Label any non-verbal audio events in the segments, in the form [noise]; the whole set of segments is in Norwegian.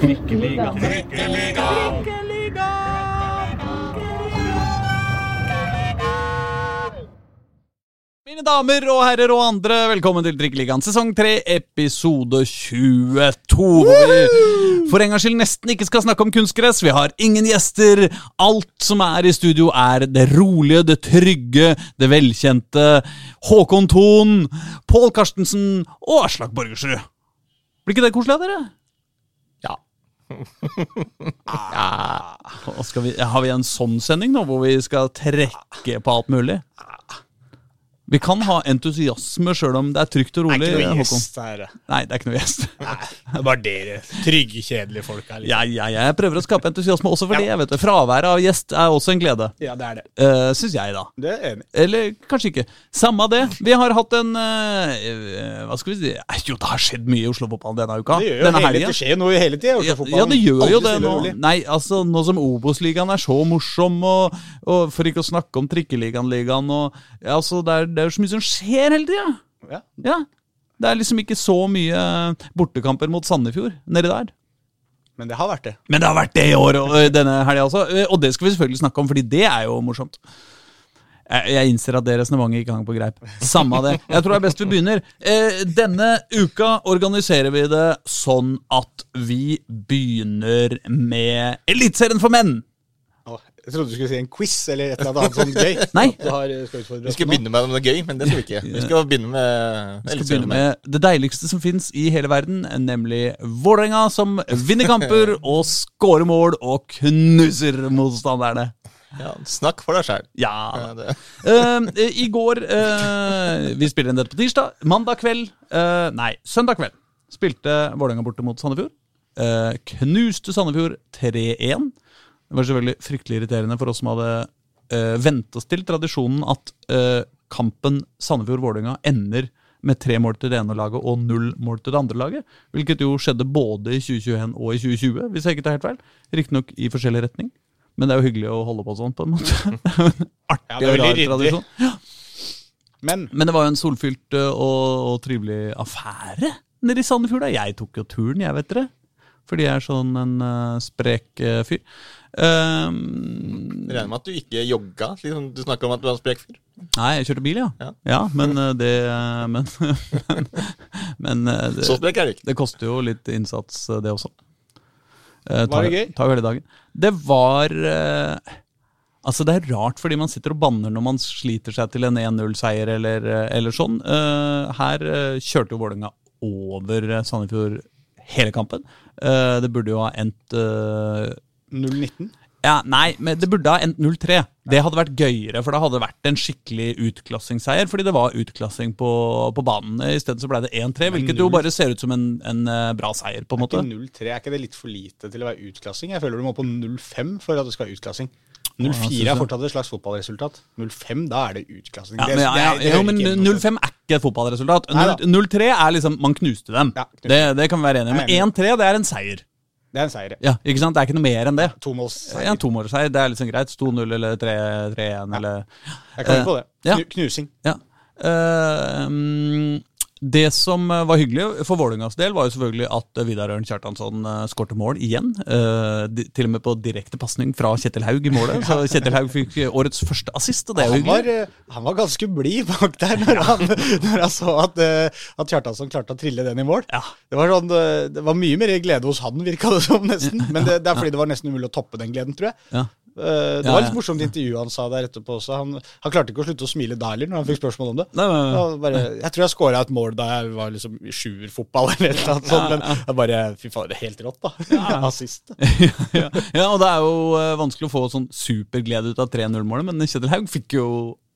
Trikkeliga. Mine damer og herrer og andre, velkommen til Drikkeligaen sesong 3, episode 22. Hvor vi for en gangs skyld nesten ikke skal snakke om kunstgress. Vi har ingen gjester. Alt som er i studio, er det rolige, det trygge, det velkjente. Håkon Thon, Pål Karstensen og Aslak Borgersrud. Blir ikke det koselig av dere? Ja. Skal vi, har vi en sånn sending nå, hvor vi skal trekke på alt mulig? Vi kan ha entusiasme sjøl om det er trygt og rolig. Det er ikke noe gjest her. Nei, det er ikke noe gjest. Nei, det er bare dere trygge, kjedelige folk her. Liksom. Ja, ja, jeg prøver å skape entusiasme også for det. jeg vet du. Fraværet av gjest er også en glede. Ja, det er det. Uh, Syns jeg, da. Det er enig. Eller kanskje ikke. Samme det. Vi har hatt en uh, Hva skal vi si Eh, Jo, det har skjedd mye i Oslo-fotballen denne uka. Det, gjør jo denne hele, helgen. det skjer jo noe hele tida i Ja, Oslo-fotballen. ja, det gjør jo det nå. Nei, altså, nå som Obos-ligaen er så morsom, og, og for ikke å snakke om Trikkeligaen-ligaen og ja, altså, det, er, det er jo så mye som skjer hele tida! Ja. Ja. Det er liksom ikke så mye bortekamper mot Sandefjord nedi der. Men det har vært det. Men det har vært det i år og denne helga også, og det skal vi selvfølgelig snakke om, fordi det er jo morsomt. Jeg, innser at det resonnementet ikke hang på greip. Samme det. Jeg tror det er best vi begynner. Eh, denne uka organiserer vi det sånn at vi begynner med Eliteserien for menn. Jeg trodde du skulle si en quiz eller et eller annet sånt gøy. [laughs] Nei. Du har, skal Vi skal begynne med noe gøy, men det skal vi ikke. Vi skal begynne med Vi skal begynne med det deiligste som fins i hele verden, nemlig Vålerenga, som vinner kamper [laughs] og scorer mål og knuser motstanderne. Ja, snakk for deg sjæl. Ja. Eh, I går uh, Vi spiller inn dette på tirsdag. Mandag kveld uh, Nei, søndag kveld spilte Vålerenga borte mot Sandefjord. Eh, knuste Sandefjord 3-1. Det var selvfølgelig fryktelig irriterende for oss som hadde uh, vent oss til tradisjonen at eh, kampen Sandefjord-Vålerenga ender med tre mål til det ene laget og null mål til det andre laget. Hvilket jo skjedde både i 2021 og i 2020, hvis jeg ikke tar helt feil. Riktignok i forskjellig retning. Men det er jo hyggelig å holde på sånn, på en måte. [laughs] Artig Ja, det og rar veldig Ja. Men Men det var jo en solfylt og, og trivelig affære nede i Sandefjord. da. Jeg tok jo turen, jeg, vet dere. Fordi jeg er sånn en uh, sprek uh, fyr. Um, regner med at du ikke jogga, Liksom, du snakker om at du er en sprek fyr. nei, jeg kjørte bil, ja. Ja, Ja. Men uh, det Men, [laughs] men, men det, Så sprek er du ikke. det koster jo litt innsats, det også. Eh, Var det gøy? Tar jo hele dagen. Det var Altså, det er rart fordi man sitter og banner når man sliter seg til en 1-0-seier eller, eller sånn. Eh, her kjørte jo Vålerenga over Sandefjord hele kampen. Eh, det burde jo ha endt uh, 0-19? ja, Nei, men det burde ha endt 0-3. Det hadde vært gøyere, for da hadde det vært en skikkelig utklassingsseier. Fordi det var utklassing på, på banen. I stedet så ble det 1-3, hvilket jo bare ser ut som en, en eh, bra seier, på en måte. Ikke 0-3, Er ikke det litt for lite til å være utklassing? Jeg føler du må på 0-5 for at det skal være utklassing. 0-4 er fortsatt et slags fotballresultat. 0-5, da er det utklassing. Ja, men, ja, ja, ja, men ikke hjemme noe sted. 0-5 er ikke et fotballresultat. Neida. 0-3 er liksom Man knuste dem. Knuste. det, det kan vi være enige om. Men 1-3 det er en seier. Det er en seier. ja. Ikke sant? Det er ikke noe mer enn det. Tomålsseier. Ja, tomålsseier, det er liksom greit. 2-0 eller 3-1 eller Jeg kan på det. Knusing. Ja. Uh, mm, det som eh, var hyggelig for Vålerengas del, var jo selvfølgelig at eh, Vidar Ørn Kjartansson uh, skårte mål igjen. Eh, til og med på direkte pasning fra Kjetil Haug i målet. [laughs] Så Kjetil Haug fikk eh, årets første assist, og det er jo Han var, hyggelig. eh, han var ganske blid bak der når han, [laughs] når han så at, eh, at Kjartansson klarte å trille den i mål. Ja. Det var, sånn, eh, det var mye mer glede hos han, virka det som, nesten. [laughs] Men det, det er fordi det var nesten umulig å toppe den gleden, tror jeg. Ja. Eh, Det var litt morsomt intervju han sa der etterpå også. Han, han klarte ikke å slutte å smile da heller, når han fikk spørsmål om det. Nei, nei, nei. Bare, jeg tror jeg scora et mål da jeg var liksom i sjuerfotball eller annet sånt, men jeg bare Fy faen, det er helt rått, da. Ja. [laughs] Assist. [laughs] ja, ja, og det er jo eh, vanskelig å få sånn superglede ut av 3-0-målet, men Kjetil Haug fikk jo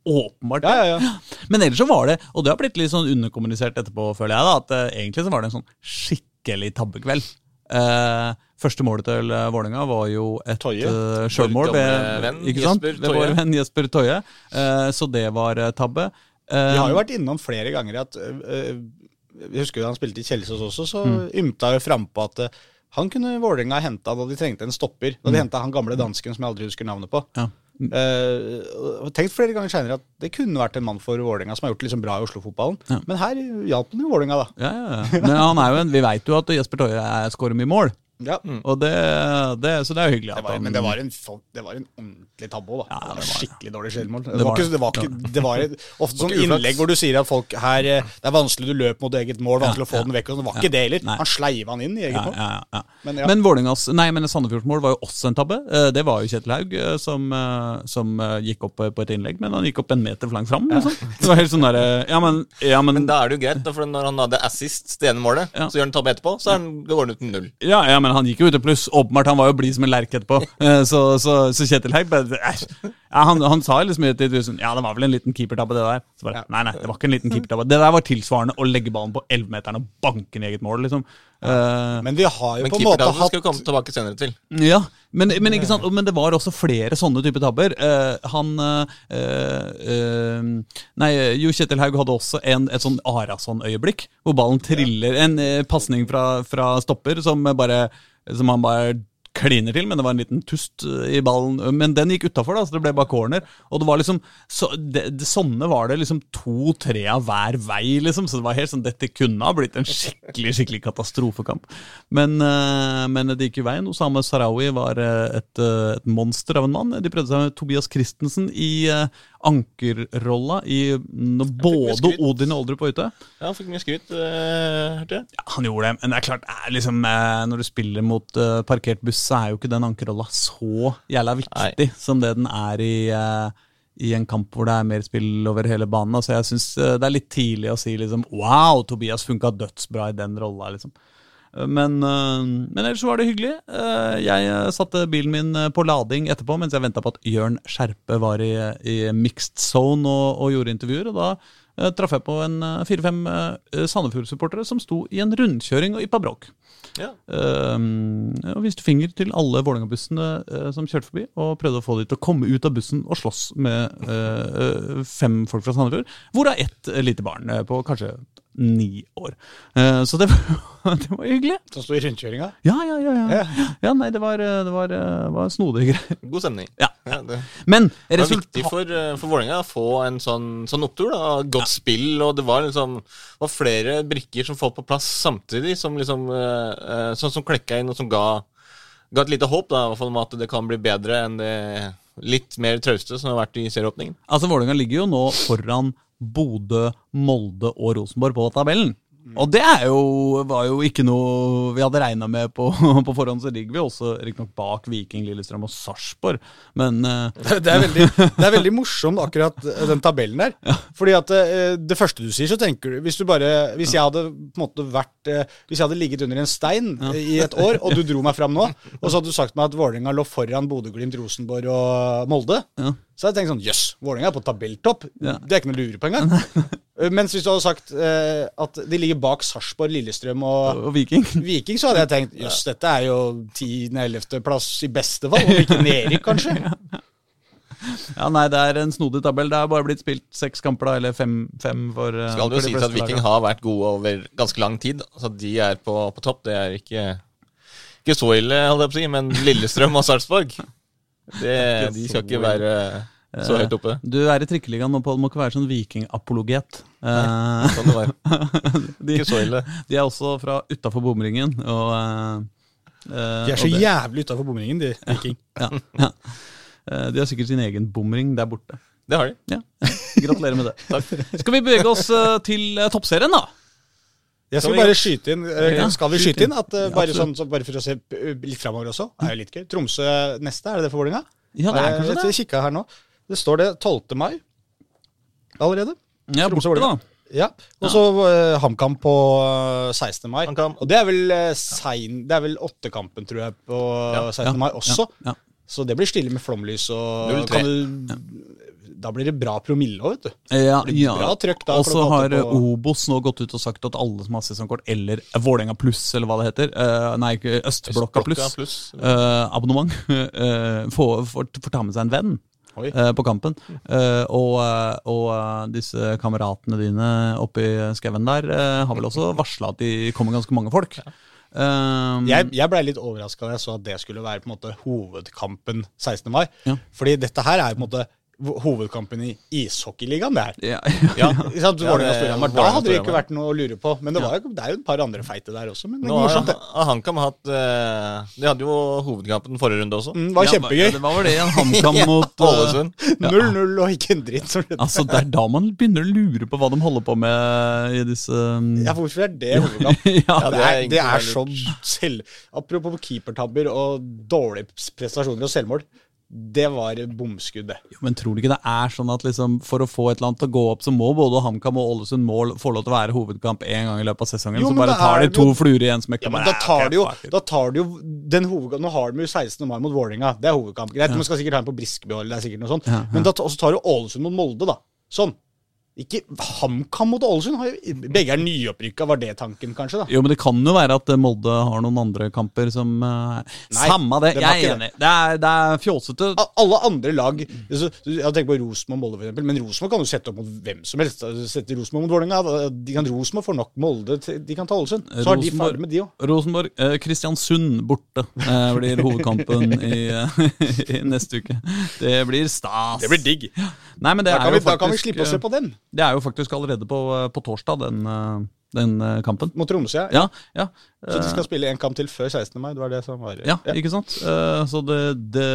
åpenbart Ja, ja, ja. [laughs] Men ellers så var det, og det har blitt litt sånn underkommunisert etterpå, føler jeg, da, at eh, egentlig så var det en sånn skikkelig tabbekveld. Eh, første målet til uh, Vålerenga var jo et uh, sjølmål ved, ved vår venn Jesper Toje. uh, så det var uh, tabbe. Uh, Vi har jo vært innom flere ganger at uh, Jeg husker da han spilte i Kjelsås også, så Mm. ymta jo frampå at han kunne Vålerenga henta da de trengte en stopper. Da de henta han gamle dansken som jeg aldri husker navnet på. Mm. Ja. Uh, tenkt flere ganger senere at det kunne vært en mann for Vålerenga som har gjort det liksom bra i Oslo-fotballen. Ja. Men her hjalp han jo Vålerenga, da. Ja, ja, ja. Men han er jo en, vi veit jo at Jesper Toje er- skårer mye mål. Ja. Og det, det, så det er jo hyggelig. Det at var, han- men det var en, det var en ordentlig tabbe òg, da. Ja, det var skikkelig dårlig selvmål. Det, Det var ikke, det var ikke det var [laughs] ofte sånn innlegg hvor du sier at folk her eh, Det er vanskelig du løper mot eget mål, vanskelig å få den vekk. Og det var ikke det heller. Nei. Han sleiva han inn i eget ja, mål. ja, ja. Men Men, ja. Vålerengas, nei, men Sandefjords mål var jo også en tabbe. Eh, Det var jo Kjetil Haug eh, som, som gikk opp på et innlegg, men han gikk opp en meter for langt fram. Liksom. Det var helt sånn der, Ja, men, ja, men, Men da er det jo greit, da, for når han hadde assist det ene målet, Ja. så gjør han tabbe etterpå, så er han, går han ut med null. ja, ja, men han gikk jo ut i pluss. Åpenbart, han var jo blid som en lerk etterpå. [laughs] Eh, Så, så, så Kjetil Haug han, han sa liksom sånn Ja, det var vel en liten keepertabbe, det der. Så bare, Nei, nei, det var ikke en liten keepertabbe. Det der var tilsvarende å legge ballen på 11-meteren og banke ned eget mål, liksom. Eh, Men vi har jo på en måte hatt skal vi komme tilbake senere til. Ja, men, men, ikke sant? men det var også flere sånne typer tabber. Uh, han uh, Nei, Jo Kjetil Haug hadde også en, et sånn Arason-øyeblikk, hvor ballen triller. En uh, pasning fra, fra stopper som bare Som han bare kliner til, men det var en liten tust eh, i ballen. Men den gikk utafor, så det ble bare corner. Og det var liksom så, det, det, Sånne var det liksom to-tre av hver vei, liksom. Så det var helt sånn Dette kunne ha blitt en skikkelig skikkelig katastrofekamp. Men, eh, men det gikk jo veien. Osame Sarawi var eh, et, et monster av en mann. De prøvde seg med Tobias Christensen i ankerrolla i når både. Odin og Oldrup var ute. Ja, han fikk mye skryt, hørte jeg. Ja, han gjorde det, men det er klart, er liksom, når du spiller mot parkert buss, så er jo ikke den ankerrolla så jævla viktig som det den er i, eh, i en kamp hvor det er mer spill over hele banen. Så jeg synes eh, det er litt tidlig å si liksom Wow, Tobias funka dødsbra i den rolla, liksom. Eh, Men, men ellers var det hyggelig. Jeg satte bilen min på lading etterpå mens jeg venta på at Jørn Skjerpe var i, i mixed zone og, og gjorde intervjuer. Og da traff jeg på en fire-fem Sandefjord-supportere som sto i en rundkjøring og yppa bråk. Ja. Um, og viste finger til alle Vålerenga-bussene uh, som kjørte forbi, og prøvde å få de til å komme ut av bussen og slåss med eh, fem folk fra Sandefjord, hvorav ett lite barn på kanskje ni år. Uh, så det var, [laughs] det var hyggelig. Som sto i rundkjøringa. Ja, ja, ja. ja. Ja. ja nei, det var, eh, det var, eh, var snodige greier. God stemning. Ja. Ja, det Men det var viktig for, for Vålerenga å få en sånn, sånn opptur. da, Godt spill, og det var liksom var flere brikker som falt på plass samtidig, som liksom eh, sånn som klekka inn, og som ga, ga et lite håp da, i hvert fall om at det kan bli bedre enn det litt mer trauste som har vært i serieåpningen. Altså, Vålerenga ligger jo nå foran Bodø, Molde og Rosenborg på tabellen. Og det er jo, var jo ikke noe vi hadde regna med på, [laughs] på forhånd. Så ligger vi også riktignok bak Viking, Lillestrøm og Sarpsborg. Men uh... [laughs] Det, er veldig, det er veldig [laughs] morsomt, akkurat eh, den tabellen der. Fordi at eh, det første du sier, så tenker du Hvis du bare Hvis jeg hadde på en måte vært Hvis jeg hadde ligget under en stein eh, i et år, og du dro meg fram nå, og så hadde du sagt meg at Vålerenga lå foran Bodø-Glimt, Rosenborg og Molde, Ja. Så hadde jeg tenkt sånn Jøss, Vålerenga er på tabelltopp. Ja. Det er ikke noe å lure på engang. [laughs] Mens hvis du hadde sagt eh, at de ligger bak Sarpsborg, Lillestrøm og og Viking [laughs] Viking, så hadde jeg tenkt jøss, dette er jo 10.-11. plass i beste fall, om ikke nedrykk, kanskje. [laughs] Ja, nei, det er en snodig tabell. Det er bare blitt spilt seks kamper, da, eller fem, fem for eh, Skal det jo sies at Viking har vært gode over ganske lang tid. Altså de er på, på topp, det er ikke, ikke så ille, holdt jeg på å si, men Lillestrøm og Sarpsborg det, [laughs] De skal ikke være så høyt oppe. Du er i trikkeligaen nå, Pål. Må ikke være sånn vikingapologet. Eh, Sånn det var. [laughs] de, Ikke så ille. de er også fra utafor bomringen, og eh, eh, De er så og jævlig utafor bomringen, de Viking. ja, ja. ja. De har sikkert sin egen bomring der borte. Det har de. Ja. Gratulerer med det. Skal vi bevege oss eh, til eh, toppserien, da? Jeg Skal bare skyte inn Ja, Skal vi skyt skyte inn. inn? At, eh, bare, sånn, så, bare for å se eh, litt framover også. er jo litt gøy. Tromsø neste, er det det for Vålerenga? Ja, det er Eh, kanskje det. Jeg kikka her nå. Det står det 12. mai allerede. Ja, Tromsø, borte, da. Ja. Og så uh, HamKam på eh, 16. mai. Og det er vel uh, sein Det er vel åttekampen, tror jeg, på 16. mai også. Ja, ja. Så det blir stille med flomlys og 03. kan du, Da blir det bra promille òg, vet du. Ja, ja. Og så har eh, Obos nå gått ut og sagt at alle som har sesongkort, eller Vålerenga pluss, eller hva det heter, uh, nei, ikke Østblokka pluss, plus. uh, abonnement, uh, [laughs] får, får, får ta med seg en venn. Eh, på kampen. Uh, og eh, og uh, disse kameratene dine oppe i skauen der eh, har vel også varsla at de kommer ganske mange folk. Eh, Jeg, jeg blei litt overraska da jeg så at det skulle være på en måte hovedkampen 16. mai. Ja. Fordi dette her er på en måte hovedkampen i ishockeyligaen, det her. Ja, [laughs] Ja. ja. [laughs] Ja, det- Storhamar. Da hadde det ikke vært noe å lure på. Men det, var jo, det er jo et par andre feite der også. Men det er morsomt, det. HamKam hatt eh, De hadde jo hovedkampen forrige runde også. Mm, var Ja, kjempegøy. Det var vel det, en HamKam [laughs] mot Ålesund. 0-0 og ikke en dritt. Altså, Det er da man begynner å lure på hva de holder på med i disse um, Ja, hvorfor er det hovedkamp? ja, det, det er er, det er veldig sånn selv... Apropos keepertabber og dårlige prestasjoner og selvmål. Det var bomskudd, det. Men tror du ikke det er sånn at liksom, for å få et eller annet til å gå opp, så må både HamKam og Ålesund mål få lov til å være hovedkamp én gang i løpet av sesongen? Jo, så bare tar de to jo- fluer i en smekk? Ja, men bare, da tar de jo, da tar de jo den hovedkampen Nå har de jo 16. mai mot Vålerenga. Det er hovedkamp. Greit, man skal sikkert ha en på Briskeby, eller det er sikkert noe sånt. Ja, ja. Men da, så tar du Ålesund mot Molde, da. Sånn. Ikke HamKam mot Ålesund. Begge er nyopprykka, var det tanken, kanskje? da? Jo, men det kan jo være at Molde har noen andre kamper som uh, Nei, Samme det, det jeg er enig. Det er, det er fjåsete. Alle andre lag Jeg tenker på Rosenborg og Molde, for eksempel, men Rosenborg kan jo sette opp mot hvem som helst. Sette Rosenborg mot Vålerenga. De kan Rosenborg får nok Molde, de kan ta Ålesund. Så har de ferdig med de òg. Rosenborg, eh, Kristiansund borte uh, blir hovedkampen [laughs] i, i neste uke. Det blir stas. Det blir digg. Nei, men det Da er kan, jo vi, da kan vi slippe å se på den. Det er jo faktisk allerede på, eh, på torsdag, den, eh, den eh, kampen. Mot Tromsø. Ja. Ja, ja. Så de skal spille en kamp til før 16. mai. Det var det som var ja, ikke sant? Eh, Så det, det,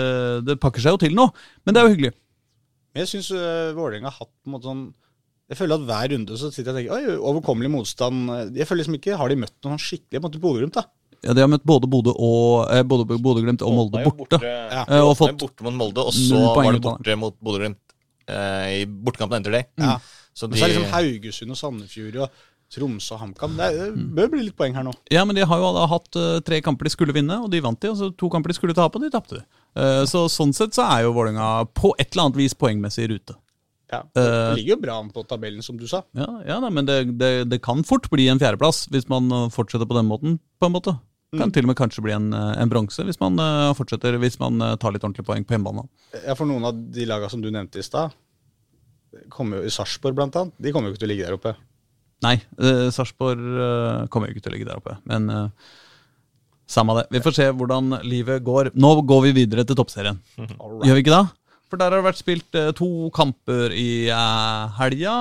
det pakker seg jo til nå. Men det er jo hyggelig. Men jeg syns Vålerenga har hatt på en måte sånn Jeg føler at hver runde så sitter jeg og tenker Oi, overkommelig motstand. Jeg føler liksom ikke Har de møtt noen skikkelig mot Bodø-Glimt, da? Ja, De har møtt både Bodø og eh, Bodø-Glimt og Molde borte. borte. Ja. Og er fått borte mot Molde, og så var det borte mot Bodø-Glimt eh, i bortekampen etter det. Ja. Så de, så er det liksom Haugesund og Sandefjord og Tromsø og HamKam. Det, det bør bli litt poeng her nå. Ja, men de har jo da hatt uh, tre kamper de skulle vinne, og de vant de. Og så to kamper de skulle tape, og de tapte. Uh, så sånn sett så er jo Vålerenga på et eller annet vis poengmessig i rute. Ja. Det Eh, ligger jo bra an på tabellen, som du sa. Ja, ja da, men det, det, det kan fort bli en fjerdeplass hvis man fortsetter på den måten. på en måte. Kan til og med kanskje bli en, en bronse hvis man fortsetter, hvis man tar litt ordentlig poeng på hjemmebane. Ja, For noen av de lagene som du nevnte i stad, kommer jo i Sarpsborg blant annet, de kommer jo ikke til å ligge der oppe. Nei, uh, Sarpsborg uh, kommer jo ikke til å ligge der oppe. Men uh, samme det. Vi får se hvordan livet går. Nå går vi videre til toppserien. [laughs] Gjør vi ikke det? For der har det vært spilt uh, to kamper i uh, helga,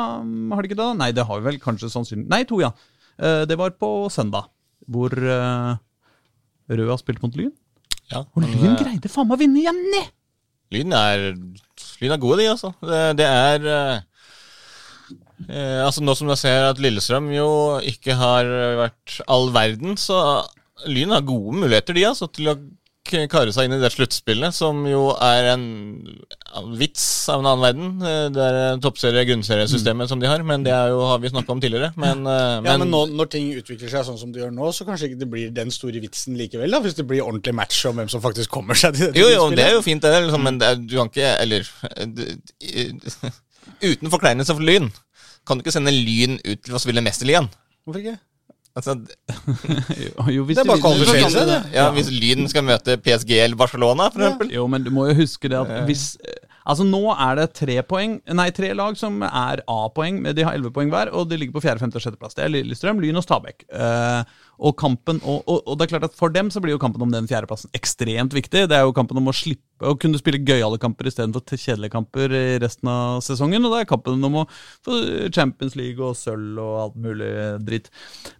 har det ikke det? Nei, det har vi vel kanskje sannsynlig Nei, to, ja. Eh, det var på søndag, hvor uh, Rød har spilt mot Lyn. ja, Og Lyn greide faen meg å vinne igjen! ne? Lyn er, Lyn er gode, de, altså. Det, det er eh, eh, Altså Nå som jeg ser at Lillestrøm jo ikke har vært all verden, så Lyn har gode muligheter, de, altså, til å kare seg inn i det sluttspillet, som jo er en vits av en annen verden. Eh, Det er toppserie- grunnseriesystemet som de har, men det jo, har vi snakka om tidligere. Men, eh, Ja, men nå, når ting utvikler seg sånn som det gjør nå, så kanskje ikke det blir den store vitsen likevel, da, hvis det blir ordentlig match om hvem som faktisk kommer seg til Jo, jo, det er jo fint, det, liksom, men det er, du kan ikke Eller [laughs] Uten forkleinelse for Lyn kan du ikke sende Lyn ut til å spille Mesterligaen. Hvorfor ikke? Altså, [laughs] Jo, Det er bare det. ja, Hvis Lyn skal møte PSG eller Barcelona, for eksempel. Jo, men du må jo huske det at hvis Altså Nå er det tre poeng Nei, tre lag som er A-poeng. De har elleve poeng hver, og de ligger på fjerde, femte og sjetteplass. Det er Lillestrøm, Lyn og Stabæk. Uh, og kampen og, og, og det er klart at For dem så blir jo kampen om den fjerdeplassen ekstremt viktig. Det er jo kampen om å slippe å kunne spille gøyale kamper istedenfor kjedelige kamper i resten av sesongen. Og det er kampen om å få Champions League og sølv og alt mulig dritt.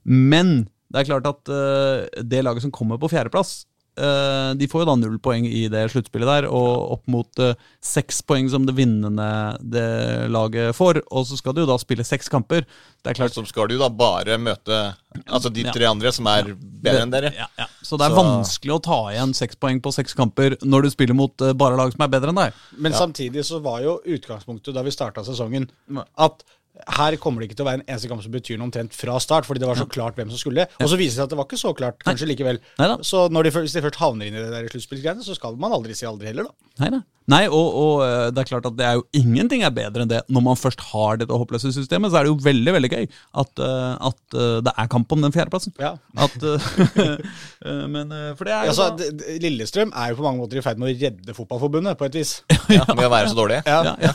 Men det er klart at uh, det laget som kommer på fjerdeplass de får jo da null poeng i det sluttspillet der, og opp mot eh, seks poeng som det vinnende det laget får. Og så skal du jo da spille seks kamper. Det er klart Så skal du da bare møte Altså de Ja. tre andre som er bedre enn dere. Ja, ja. Så det er Så- vanskelig å ta igjen seks poeng på seks kamper når du spiller mot eh, bare lag som er bedre enn deg. Men samtidig så var jo utgangspunktet da vi starta sesongen, at her kommer det ikke til å være en eneste kamp som betyr noe omtrent fra start, fordi det var så klart hvem som skulle. Og så viser det seg at det var ikke så klart, kanskje likevel. Neida. Så når de, hvis de først havner inn i det der sluttspillgreiene, så skal man aldri si aldri heller, da. Nei, nei. Og, og eh, det er klart at det er jo ingenting er bedre enn det. Når man først har dette håpløse systemet, så er det jo veldig veldig gøy at, eh, at eh, det er kamp om den fjerdeplassen. Ja. At, [laughs] men For det er jo Altså, d- d- Lillestrøm er jo på mange måter i ferd med å redde fotballforbundet, på et vis. [laughs] Ja, Med å være så dårlige. Ja. ja, ja.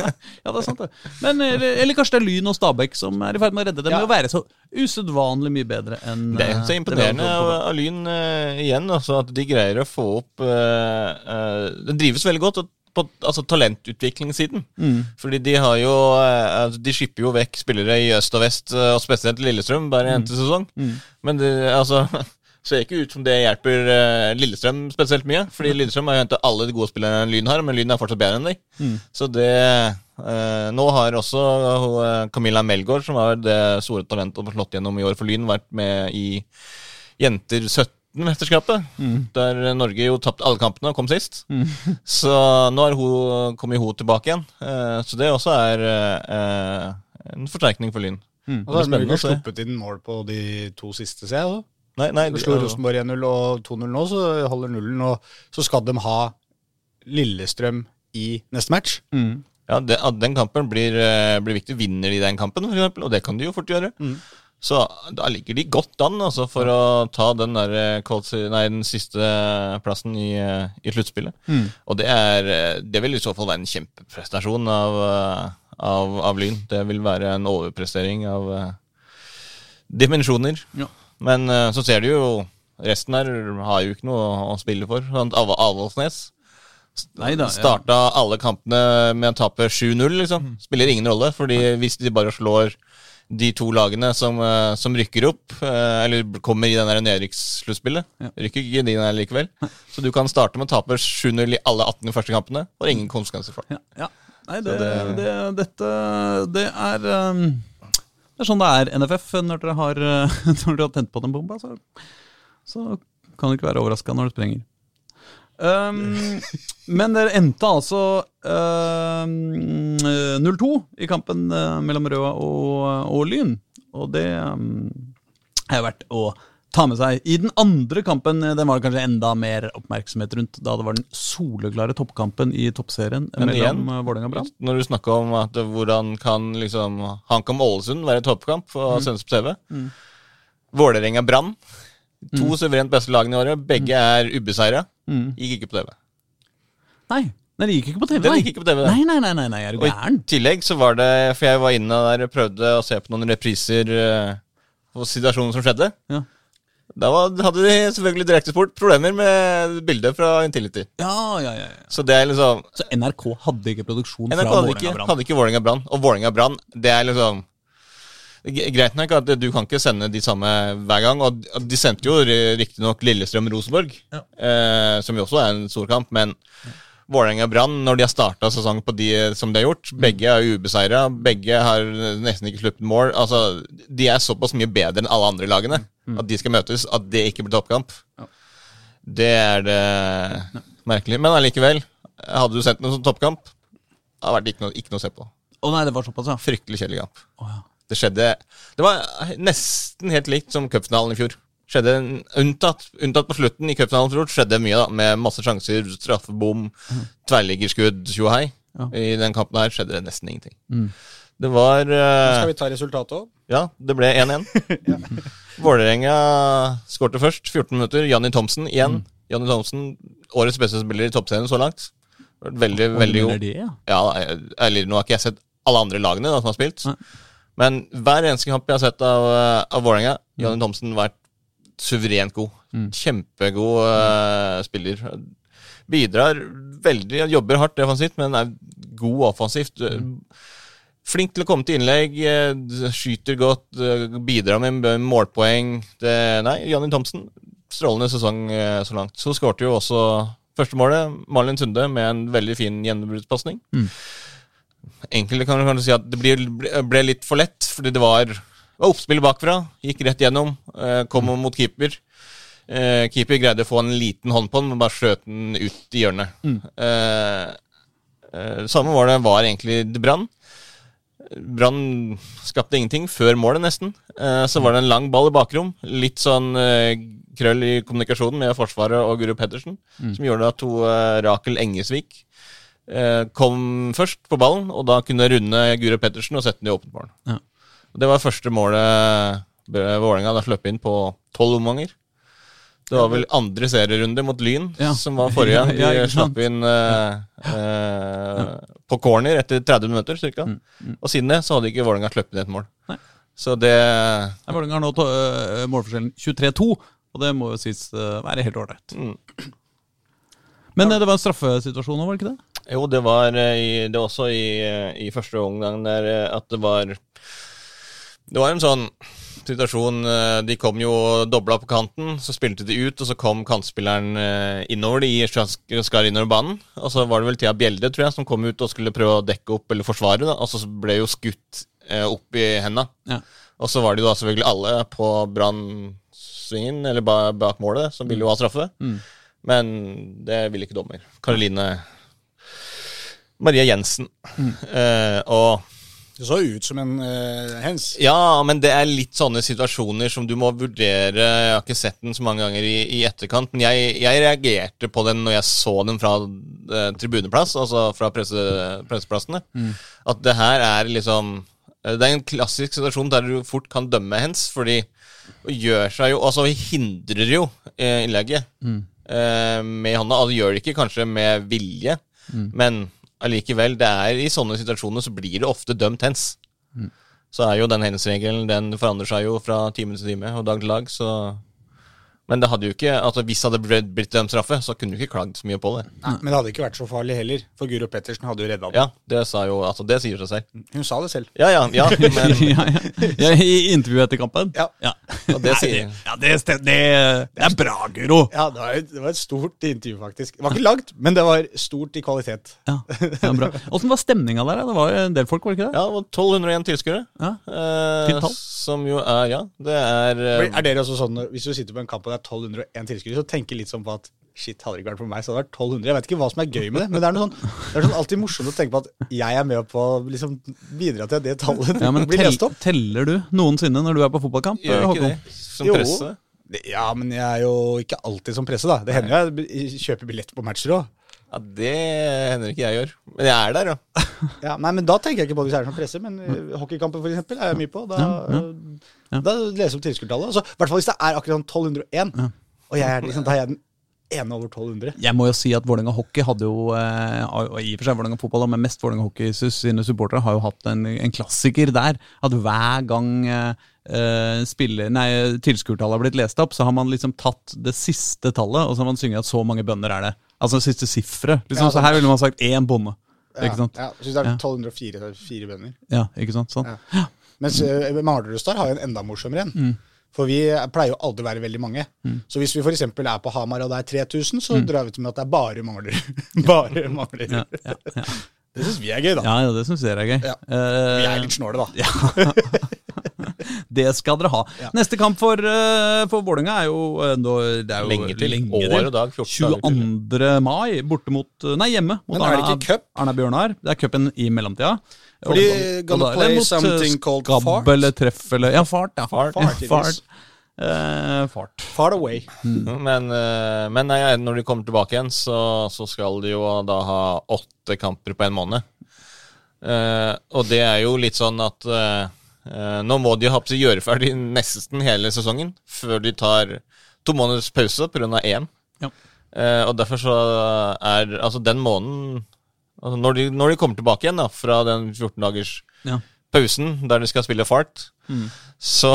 [laughs] ja, det er sant, det. Men, eller, eller kanskje det er Lyn og Stabæk som er i ferd med å redde dem Ja. med å være så usedvanlig mye bedre enn Det er eh, så imponerende av, Lyn uh, igjen, altså, at de greier å få opp uh, uh, Det drives veldig godt. og på altså, talentutviklingssiden. Fordi de har jo eh, altså, De skipper jo vekk spillere i øst og vest, eh, og spesielt Lillestrøm, bare en til sesong. Men det altså [laughs] ser ikke ut som det hjelper eh, Lillestrøm spesielt mye. Fordi Lillestrøm har jo hentet alle de gode spillerne Lyn har, men Lyn er fortsatt bedre enn de. Så det eh, Nå har også eh, Camilla Melgaard, som var det store talentet og slått gjennom i år for Lyn, vært med i Jenter 17-mesterskapet. Der Norge jo tapte alle kampene og kom sist. [laughs] Så nå har hun, kommet hun tilbake igjen. Eh, så det også er eh, en forsterkning for Lyn. Og Det så har Norge sluppet inn mål på de to siste, ser jeg. Nei, nei, De slo Rosenborg 1-0 og 2-0 nå, så holder nullen. Og så skal de ha Lillestrøm i neste match. Ja, det, den kampen blir, eh, blir viktig. Vinner de den kampen, eksempel, og det kan de jo fort gjøre. Så da ligger de godt an altså, for å ta den, der, eh, nei, den siste plassen i, eh, i sluttspillet. Og det, er, det vil i så fall være en kjempeprestasjon av, av, av Lyn. Det vil være en overprestering av dimensjoner. Ja. Men så ser du jo Resten her har jo ikke noe å spille for. Sånn, Av Avaldsnes Nei Starta ja. alle kampene med å tape 7-0, liksom. Spiller ingen rolle, fordi hvis de bare slår de to lagene som, eh, som rykker opp, eh, eller kommer i den nedrykkssluttspillet, Ja. rykker ikke de der likevel. Så du kan starte med å tape 7-0 i alle 18 første kampene, og ingen konsekvenser for det. Ja, ja. Nei, det, det, det- dette Det er um, Det er sånn det er NFF når dere har, [laughs] når dere har tent på den bomba. Så, så kan det ikke være overraska når det sprenger. Um, men dere endte altså uh, 0-2 i kampen uh, mellom Røa og, og Lyn. Og det um, er verdt å ta med seg. I den andre kampen eh, den var det kanskje enda mer oppmerksomhet rundt, da det var den soleklare toppkampen i toppserien Men mellom uh, Vålerenga og Brann. Når du snakker om at eh, hvordan kan liksom HamKam Ålesund være toppkamp for mm. Sønnes på TV Vålerenga Brann, to suverent beste lagene i året, begge er ubeseira, gikk ikke på TV. Nei, nei, det gikk ikke på TV. Nei. ikke på TV. Nei, nei, nei, nei, nei, er du Og i tillegg så var det For jeg var inne der og prøvde å se på noen repriser eh, på situasjonen som skjedde. Ja. Da var, hadde de selvfølgelig direktesport problemer med bildet fra Intility. Ja, ja, ja, ja. Så det er liksom Så NRK hadde ikke produksjon NRK fra Vålerenga Brann? hadde ikke Vålerenga Brann. Og Vålerenga Brann, det er liksom Greit nok at du kan ikke sende de samme hver gang. Og de sendte jo riktignok Lillestrøm-Rosenborg, Ja. eh, som jo også er en stor kamp. Men Vålerenga Brann, når de har starta sesongen på de som de har gjort Begge er ubeseira, begge har nesten ikke sluppet mål. Altså, De er såpass mye bedre enn alle andre lagene at de skal møtes, at det ikke blir toppkamp. Det er det merkelig. Men allikevel, hadde du sett noen som toppkamp, det hadde vært ikke noe, ikke noe å se på. Å nei, det var såpass, ja. Fryktelig kjedelig kamp. Å, ja. Det skjedde Det var nesten helt likt som cupfinalen i fjor. Skjedde en- unntatt, unntatt på slutten i cupfinalen i fjor skjedde mye, da, med masse sjanser, straffebom, tverrliggerskudd, tjohei. Ja. I den kampen her skjedde det nesten ingenting. Det var uh, Skal vi ta resultatet òg? Ja, det ble 1-1. [laughs] Vålerenga skårte først, 14 minutter. Janni Thomsen igjen. Janni Thomsen, årets beste spiller i toppserien så langt. Veldig, veldig god. det, ja. Ja, eller nå har ikke jeg sett alle andre lagene da, som har spilt. Nei. Men hver eneste kamp jeg har sett av, eh, av Vålerenga, Janni Thomsen vært suverent god. Kjempegod uh, spiller. Bidrar veldig, jobber hardt defensivt, men er god offensivt. Flink til å komme til innlegg, eh, skyter godt, bidrar med målpoeng. Det, nei, Johnny Thomsen, strålende sesong så langt. Så skårte jo også første målet, Malin Tunde, med en veldig fin gjennombruddspasning. Enkelte kan kanskje si at det ble, litt for lett, fordi det var, var oppspill bakfra. Gikk rett gjennom, eh, kom mot keeper. Eh, keeper greide å få en liten hånd på den, men bare skjøt den ut i hjørnet. Mm. eh, samme var det var egentlig til Brann. Brann skapte ingenting før målet, nesten. Eh, så var det en lang ball i bakrom. Litt sånn krøll i kommunikasjonen med Forsvaret og Guru Pedersen, som gjorde at to Rakel Engesvik kom først på ballen, og da kunne runde Guro Pettersen og sette den i åpent mål. Ja. Det var første målet Vålerenga slapp inn på tolv omganger. Det var vel andre serierunde mot Lyn, Ja. som var forrige. [laughs] De Ja, slapp inn eh, eh, på corner etter 30 minutter ca. Og siden det så hadde ikke Vålerenga sluppet inn et mål. Mm, Nei. Så det Vålerenga har nå øh, målforskjellen 23-2, og det må jo sies uh, være helt ålreit. Mm. Men det var en straffesituasjon nå, var det ikke det? Jo, det var, eh, i, det var også i, eh, i første omgang der eh, at det var Det var en sånn situasjon De kom jo dobla på kanten, så spilte de ut, og så kom kantspilleren innover. De skar innover banen. Og så var det vel Thea Bjelde, tror jeg, som kom ut og skulle prøve å dekke opp eller forsvare, da. og så ble jo skutt opp i henda. Ja. Og så var det jo da selvfølgelig alle på brannsvingen, eller bak målet, som ville jo ha straffe. Men det ville ikke dommer. Karoline Maria Jensen. Eh, og Det så ut som en uh, hens. ja, men det er litt sånne situasjoner som du må vurdere. Jeg har ikke sett den så mange ganger i, i etterkant, men jeg, jeg reagerte på den når jeg så den fra uh, tribuneplass, altså fra presse, presseplassene. At det her er liksom Det er en klassisk situasjon der du fort kan dømme hens, fordi gjør seg jo Altså hindrer jo eh, innlegget mm. med hånda. Altså gjør det ikke kanskje med vilje, men allikevel, det er i sånne situasjoner så blir det ofte dømt hens. Så er jo den hens-regelen Den forandrer seg jo fra time til time og dag til dag, så Men det hadde jo ikke Altså Hvis det hadde blitt, blitt dømt straffe, så kunne du ikke klagd så mye på det. Nei, men det hadde ikke vært så farlig heller, for Guro Pettersen hadde jo redda den. Ja, det sa jo Altså, det sier seg selv. Hun sa det selv. Ja, ja, ja, [laughs] men ja, ja. I intervjuet etter kampen? Ja. ja. Og det Nei, sier ja, det, det, det er bra, Guro. Ja, det var, et, det var et stort intervju, faktisk. Det var ikke langt, men det var stort i kvalitet. Ja, det var bra. Åssen var stemninga der? Det var jo en del folk, var det ikke det? Ja, det var 1201 tilskuere. Ja. Eh, som jo er Ja, det er eh, Er dere også sånn, Hvis du sitter på en kamp og det er 1201 tilskuere, så tenker litt sånn på at shit, hadde det ikke vært for meg, så hadde det vært 1200. Jeg vet ikke hva som er gøy med det, men det er, noe sånn, det er sånn alltid morsomt å tenke på at jeg er med på å liksom, bidra til at det tallet Ja, men blir tell, lest opp. Teller du noensinne når du er på fotballkamp? Gjør ikke Håkon? det som presse. Jo. Ja, men jeg er jo ikke alltid som presse, da. Det hender jo jeg kjøper billett på matcher òg. Ja, Det hender ikke jeg gjør. Men jeg er der, ja. [laughs] Ja, nei, men da tenker jeg ikke på hvis jeg er som presser, men uh, hockeykampen for eksempel er jeg mye på. Da, Ja, ja, da leser jeg opp tilskuertallet. Altså, I hvert fall hvis det er akkurat sånn 1201, og jeg er, liksom, da er jeg den ene over 1200. Jeg må jo si at Vålerenga Hockey hadde jo, eh, og i og for seg Vålerenga Fotball, men mest Vålerenga Hockey sine supportere har jo hatt en, en klassiker der. At hver gang spiller, nei, tilskuertallet har blitt lest opp, så har man liksom tatt det siste tallet, og så har man sunget at så mange bønder er det. Altså det siste sifferet. Liksom, Ja, så her ville man sagt én bonde. Ikke sant? Ja, Syns det er Ja. 1204 så er fire bønder. Ja, ikke sant? Sånn. Ja. Mens uh, Manglerud har jo en enda morsommere en. Mm. For vi pleier jo aldri å være veldig mange. Så hvis vi f.eks. er på Hamar og det er 3000, så drar vi til med at det er bare mangler. [laughs] bare mangler. Mm. Ja, ja, ja. Det syns vi er gøy, da. ja, ja det syns dere er gøy. Eh, Vi er litt snåle, da. [laughs] [laughs] Det skal dere ha. Ja. Neste kamp for, uh, for Vålerenga er jo, eh, nå- det er jo Lenge til. lenge År og dag, 14 dager 22. mai, borte mot eh, Nei, hjemme. Mot Men er det Arna- ikke cup? Arna Bjørnar. Det er cupen i mellomtida. Fordi gonna play mot, eh, something called fart? eller treff eller Ja, fart. Ja. Fart. Ja, Fart fart. Eh, fart. Far away. [laughs] Men, uh, men nei, når de kommer tilbake igjen, så, så skal de jo da ha åtte kamper på en måned. Uh, og det er jo litt sånn at eh, eh, nå må de ha gjøre ferdig nesten hele sesongen før de tar to måneders pause pga. EM. Ja. Eh, og derfor så er altså den måneden altså når, de, når de kommer tilbake igjen da fra den 14 dagers Ja. Pausen der de skal spille fart, så,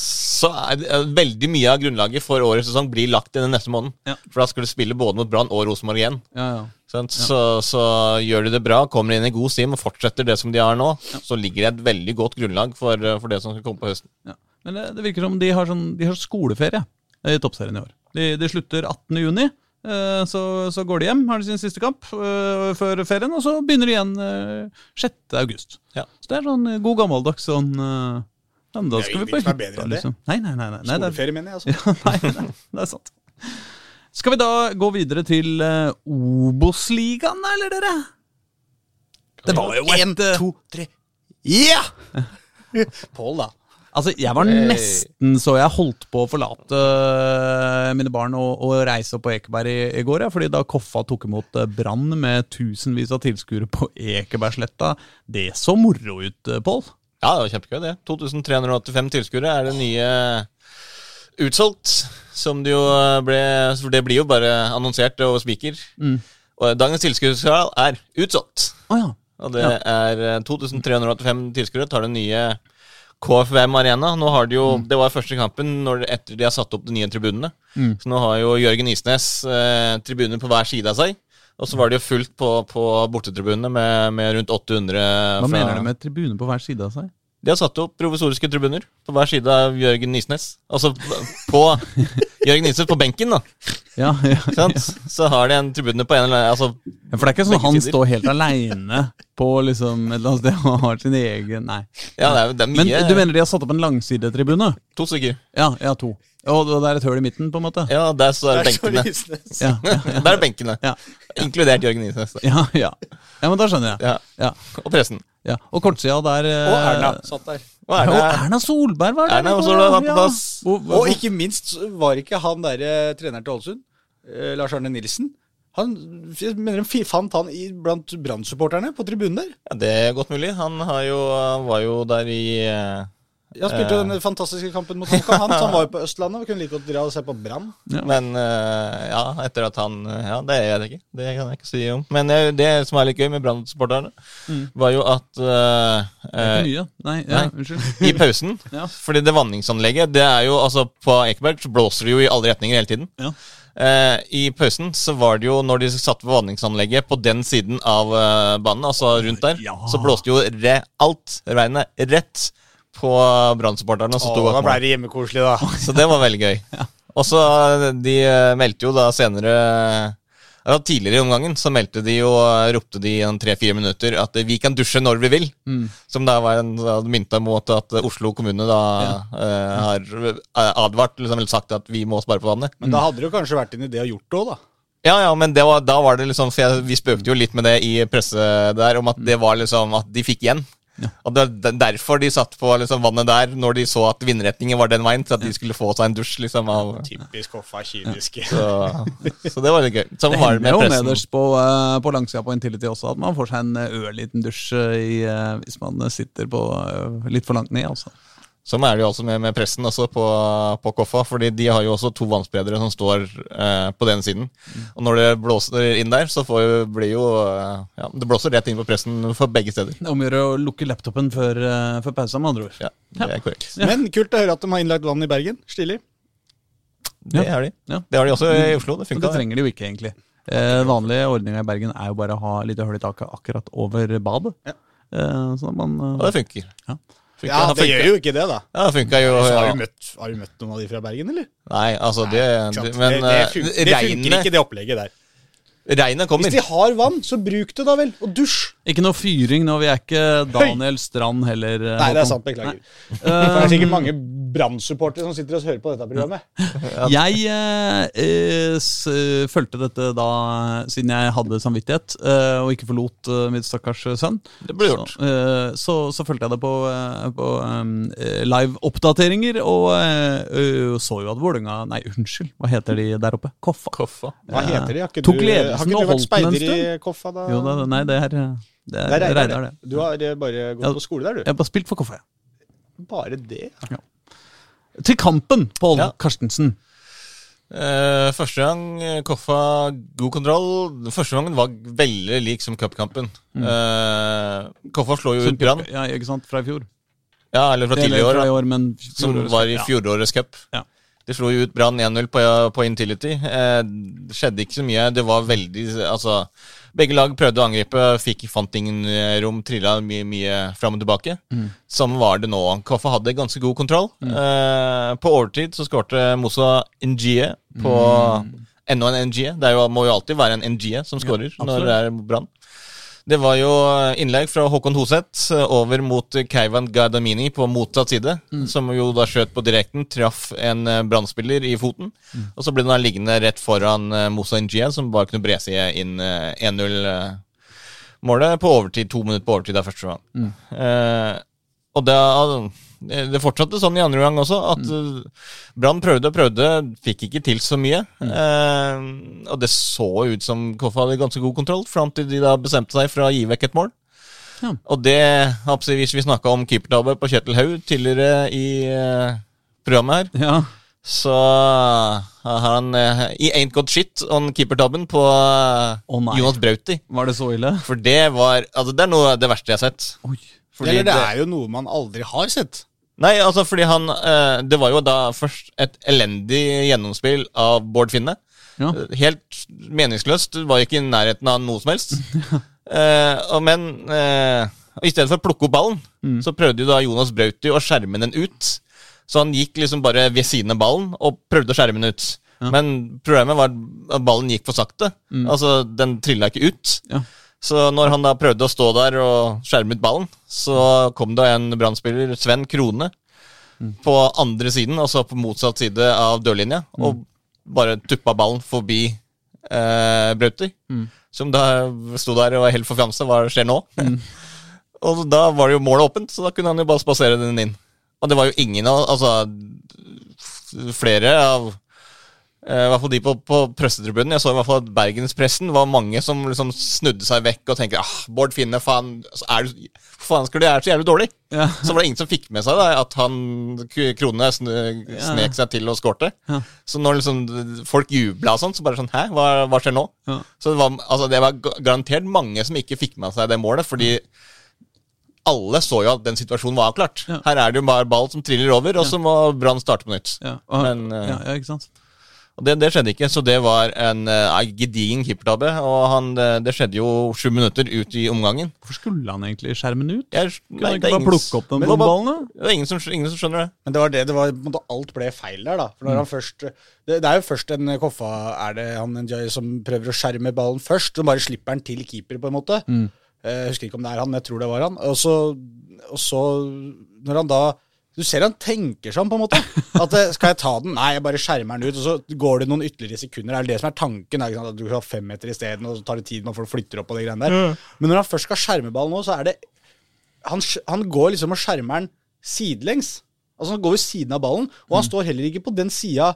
så er eh, veldig mye av grunnlaget for årets sesong blir lagt i den neste måneden. Ja. For da skal du spille både mot Brann og Rosenborg igjen. Ja, ja. Så, så gjør de det bra, kommer inn i god stim og fortsetter det som de har nå, så ligger det et veldig godt grunnlag for, eh, for det som skal komme på høsten. Men det, det virker som de har, sånn, de har skoleferie i toppserien i år. De, de slutter 18. eh, Så, så går de hjem, har de sin siste kamp uh, før ferien, og så begynner de igjen uh, 6. august. Ja. Så det er sånn eh, god gammeldags sånn uh, ja, Da skal vi på hytta, liksom. Nei, nei, nei. nei, nei er, Skoleferie, mener jeg. Altså. [laughs] ja, nei, nei, det er sant. Skal vi da gå videre til uh, Obos-ligaen, da, eller dere? Det var jo En, et eh, to, tre. Ja! [laughs] Pål, da. Altså, jeg var nesten så jeg holdt på å forlate øh, mine barn og, og reise opp på Ekeberg i, i går. Ja, fordi da Koffa tok imot øh, Brann med tusenvis av tilskuere på Ekebergsletta, det så moro ut, øh, Pål. Ja, det var kjempegøy, det. 2385 tilskuere er det nye utsolgt. Som det jo ble For det blir jo bare annonsert over spiker. Og dagens tilskuerskral er utsolgt. Å ja. Og det er eh, 2385 tilskuere tar den nye KFVM Arena. Nå har de jo, Det var første kampen når, etter de har satt opp de nye tribunene. Så nå har jo Jørgen Isnes eh, tribuner på hver side av seg. Og så var det jo fullt på, på bortetribunene med, med rundt 800 Hva mener du med tribune på hver side av seg? De har satt opp provisoriske tribuner på hver side av Jørgen Nisnes. Altså på Jørgen Nisnes på benken, da. Ja, ja, ja. Så har de en tribune på en eller annen altså, Ja, For det er ikke sånn han sider. står helt aleine på liksom et eller annet sted og har sin egen Nei. Ja, det er, det er Men du mener de har satt opp en langsidetribune? To stykker. Ja, ja, to. Og det er et høl i midten, på en måte? Ja, der står der er benkene. Ja, Ja, ja, Der er benkene. ja. Inkludert Jørgen Nysnes. Ja, ja. ja men da skjønner jeg. Ja. Ja, Og pressen. Ja. Og kortsida der eh, Og Erna satt der. Og Ja, og Erna, Erna Solberg var der. Erna også var på ja. plass. Og ikke minst var ikke han derre treneren til Ålesund, eh, Lars Arne Nilsen Han jeg mener fant han i, blant Brann-supporterne på tribunen der. ja, det er godt mulig. Han har jo, var jo der i eh, Han spilte jo den fantastiske kampen mot HamKam, han. Han var jo på Østlandet og kunne like godt dra og se på Brann. Ja. Men eh, ja, etter at han Ja, det er jeg ikke. Det kan jeg ikke si om. Men eh, det som er litt gøy med Brann-supporterne, var jo at uh, eh, mye. Nei, ja, Nei. unnskyld. I pausen. [laughs] Ja. Fordi det vanningsanlegget, det er jo altså På Ekeberg så blåser det jo i alle retninger hele tiden. Ja. Uh, I pausen så var det jo, når de satt ved vanningsanlegget på den siden av uh, banen, altså rundt der, Ja. så blåste jo re alt regnet rett på Brann-supporterne. da ble det hjemmekoselig, da. [laughs] Så det var veldig gøy. Og så eh, De eh, meldte jo da senere ja, Tidligere i omgangen så meldte de eh, ropte de i en tre-fire minutter at eh, vi kan dusje når vi vil. Mm. Som da var en mynta mot at eh, Oslo kommune da eh, har eh, advart, liksom, eller sagt at vi må spare på vannet. Men da hadde det jo kanskje vært en idé å gjort det òg, da. Ja, ja, men det var, da var det liksom For jeg, vi spøkte jo litt med det i presse der, om at det var liksom at de fikk igjen. Og det var derfor de satt på liksom vannet der, når de så at vindretningen var den veien, til at de skulle få seg en dusj, liksom. Av, Typisk Hoffa kyniske. så, så det var litt gøy. Sånn Det var det hender jo nederst på, uh, på langsida på Intility også at man får seg en eh, ørliten dusj i, eh, hvis man sitter på uh, litt for langt ned. altså. Sånn er det jo altså med, med pressen også på, på Koffa, fordi de har jo også to vannspredere som står eh, på den siden. Og når det blåser inn der, så får, jo- blir jo eh, Ja, det blåser rett inn på pressen for begge steder. Det omgjør å lukke laptopen før, eh, før pausa, med andre ord. Ja, det er korrekt. Ja. Men kult å høre at de har innlagt vann i Bergen. Stilig. Det Ja. har de. Ja. Det har de også i Oslo. Det Men det trenger de jo ikke, egentlig. Eh, vanlige ordninga i Bergen er jo bare å ha litt hull i taket akkurat over badet. Ja. Eh, sånn at man Og eh, det funker. Ja. Funker, Ja, det gjør jo ikke det, da. Ja, det funker jo. ja. har, du møtt, har du møtt noen av de fra Bergen, eller? Nei, altså det, det Men det, det, eh, det funker ikke, det opplegget der. regnet kommer. Hvis de har vann, så bruk det da vel, og dusj. Ikke noe fyring nå. Vi er ikke Daniel Strand heller. eh, Nei, det er sant, beklager. Det er sikkert mange Brann-supportere som sitter og hører på dette programmet. [laughs] Jeg eh, eh, eh, fulgte dette da siden jeg hadde samvittighet eh, og ikke forlot eh, mitt stakkars sønn. Det ble gjort. Så, eh, så, så fulgte jeg det på, eh, på um, live-oppdateringer, og eh, eh, så jo at Vålerenga Nei, unnskyld, hva heter de der oppe? Koffa. Koffa. Hva heter de? Har ikke Tok du, har ikke du vært speider i Koffa, da? Jo, da, nei, det er, det er, Det er Reidar, det. Du har eh, bare gått Ja. på skole der, du. Jeg har bare spilt for Koffa. ja. Bare det? ja. Til kampen, Pål Ja. Karstensen. Eh, første gang eh, Koffa god kontroll. Første gangen var veldig lik som cupkampen. Eh, Koffa slår jo ut Brann. Ja, ikke sant? Fra i fjor. Ja, eller fra tidligere år. år, men Som var i fjorårets cup. Ja. De slo jo ut Brann 1-0 på, på Intility. Eh, det skjedde ikke så mye. Det var veldig Altså, begge lag prøvde å angripe, fikk, fant ingen eh, rom, trilla mye, mye fram og tilbake. Sånn var det nå. Koffa hadde ganske god kontroll. Eh, på overtid så skårte Mosa NGE på enda en NGE. Det er jo, må jo alltid være en NGE som skårer når det er Brann. Det var jo innlegg fra Håkon Hoseth eh, over mot Keivan Gardamini på motsatt side, som jo da skjøt på direkten, traff en brannspiller i foten. Og så ble den da liggende rett foran eh, Moussa Njie, som bare kunne brese inn eh, 1-0-målet på overtid. To minutter på overtid der første gang. Eh, og det, det fortsatte sånn i andre gang også, at mm. Brann prøvde og prøvde, fikk ikke til så mye. Eh, og det så ut som Koffa hadde ganske god kontroll, fram til de da bestemte seg for å gi vekk et mål. Ja. Og det, hvis vi snakka om keepertabbe på Kjetil Haug tidligere i eh, programmet her, Ja. så har han eh, I Ain't Got Shit on keepertabben på eh, oh. Jonas Brauti. Var det så ille? For det var Altså, det er noe av det verste jeg har sett. Oi. Fordi Eller det er jo noe man aldri har sett. Nei, altså fordi han eh, Det var jo da først et elendig gjennomspill av Bård Finne. Ja. Helt meningsløst. Var ikke i nærheten av noe som helst. [laughs] Eh, og men eh, i stedet for å plukke opp ballen, Mm. så prøvde jo da Jonas Brauti å skjerme den ut. Så han gikk liksom bare ved siden av ballen og prøvde å skjerme den ut. Men problemet var at ballen gikk for sakte. Altså, den trilla ikke ut. Mm. Ja. Så når han da prøvde å stå der og skjerme ut ballen, så kom det en brannspiller, Sven Krone, Mm. på andre siden, altså på motsatt side av dørlinja, Mm. og bare tuppa ballen forbi eh, Brauter. Mm. Som da sto der og var helt forfjamsa. Hva skjer nå? Mm. [laughs] og da var det jo målet åpent, så da kunne han jo bare spasere den inn. Og det var jo ingen av Altså, flere av I hvert fall de på, på pressetribunen. Jeg så i hvert fall at Bergenspressen var mange som liksom snudde seg vekk og tenkte ah, Bård Finne, faen, er du, faen skal du gjøre så jævlig dårlig? Ja. Så var det ingen som fikk med seg da, at han Krone sn snek seg til og skårte. Ja. Så når liksom folk jubla og sånn, så bare sånn Hæ, hva, hva skjer nå? Ja. Så det var, altså, det var garantert mange som ikke fikk med seg det målet, fordi alle så jo at den situasjonen var avklart. Ja. Her er det jo bare ball som triller over, og så må Brann starte på nytt. Ja, og, Men, eh, ja, ja, ikke sant? Og det, det skjedde ikke, så det var en uh, gedigen keepertabbe. Og han, det, det skjedde jo sju minutter ut i omgangen. Hvorfor skulle han egentlig skjermen ut? Jeg, Kunne nei, han ikke bare ingen- plukke opp den Men det var ballene? Det er ingen som, ingen som skjønner det. Men det var det, det var på alt ble feil der, da. For når han først det, det er jo først en Koffa Er det han Njay som prøver å skjerme ballen først, så bare slipper han til keeper, på en måte. Mm. Jeg husker ikke om det er han, men jeg tror det var han. Og så, og så når han da Du ser han tenker sånn, på en måte. At eh, skal jeg ta den? Nei, jeg bare skjermer den ut. Og så går det noen ytterligere sekunder. Det er det som er tanken. Er? At du skal ha fem meter isteden, og så tar det tid når folk flytter opp og de greiene der. Men når han først skal skjerme ballen nå, så er det han, han går liksom og skjermer den sidelengs. Altså Han går ved siden av ballen, og han står heller ikke på den sida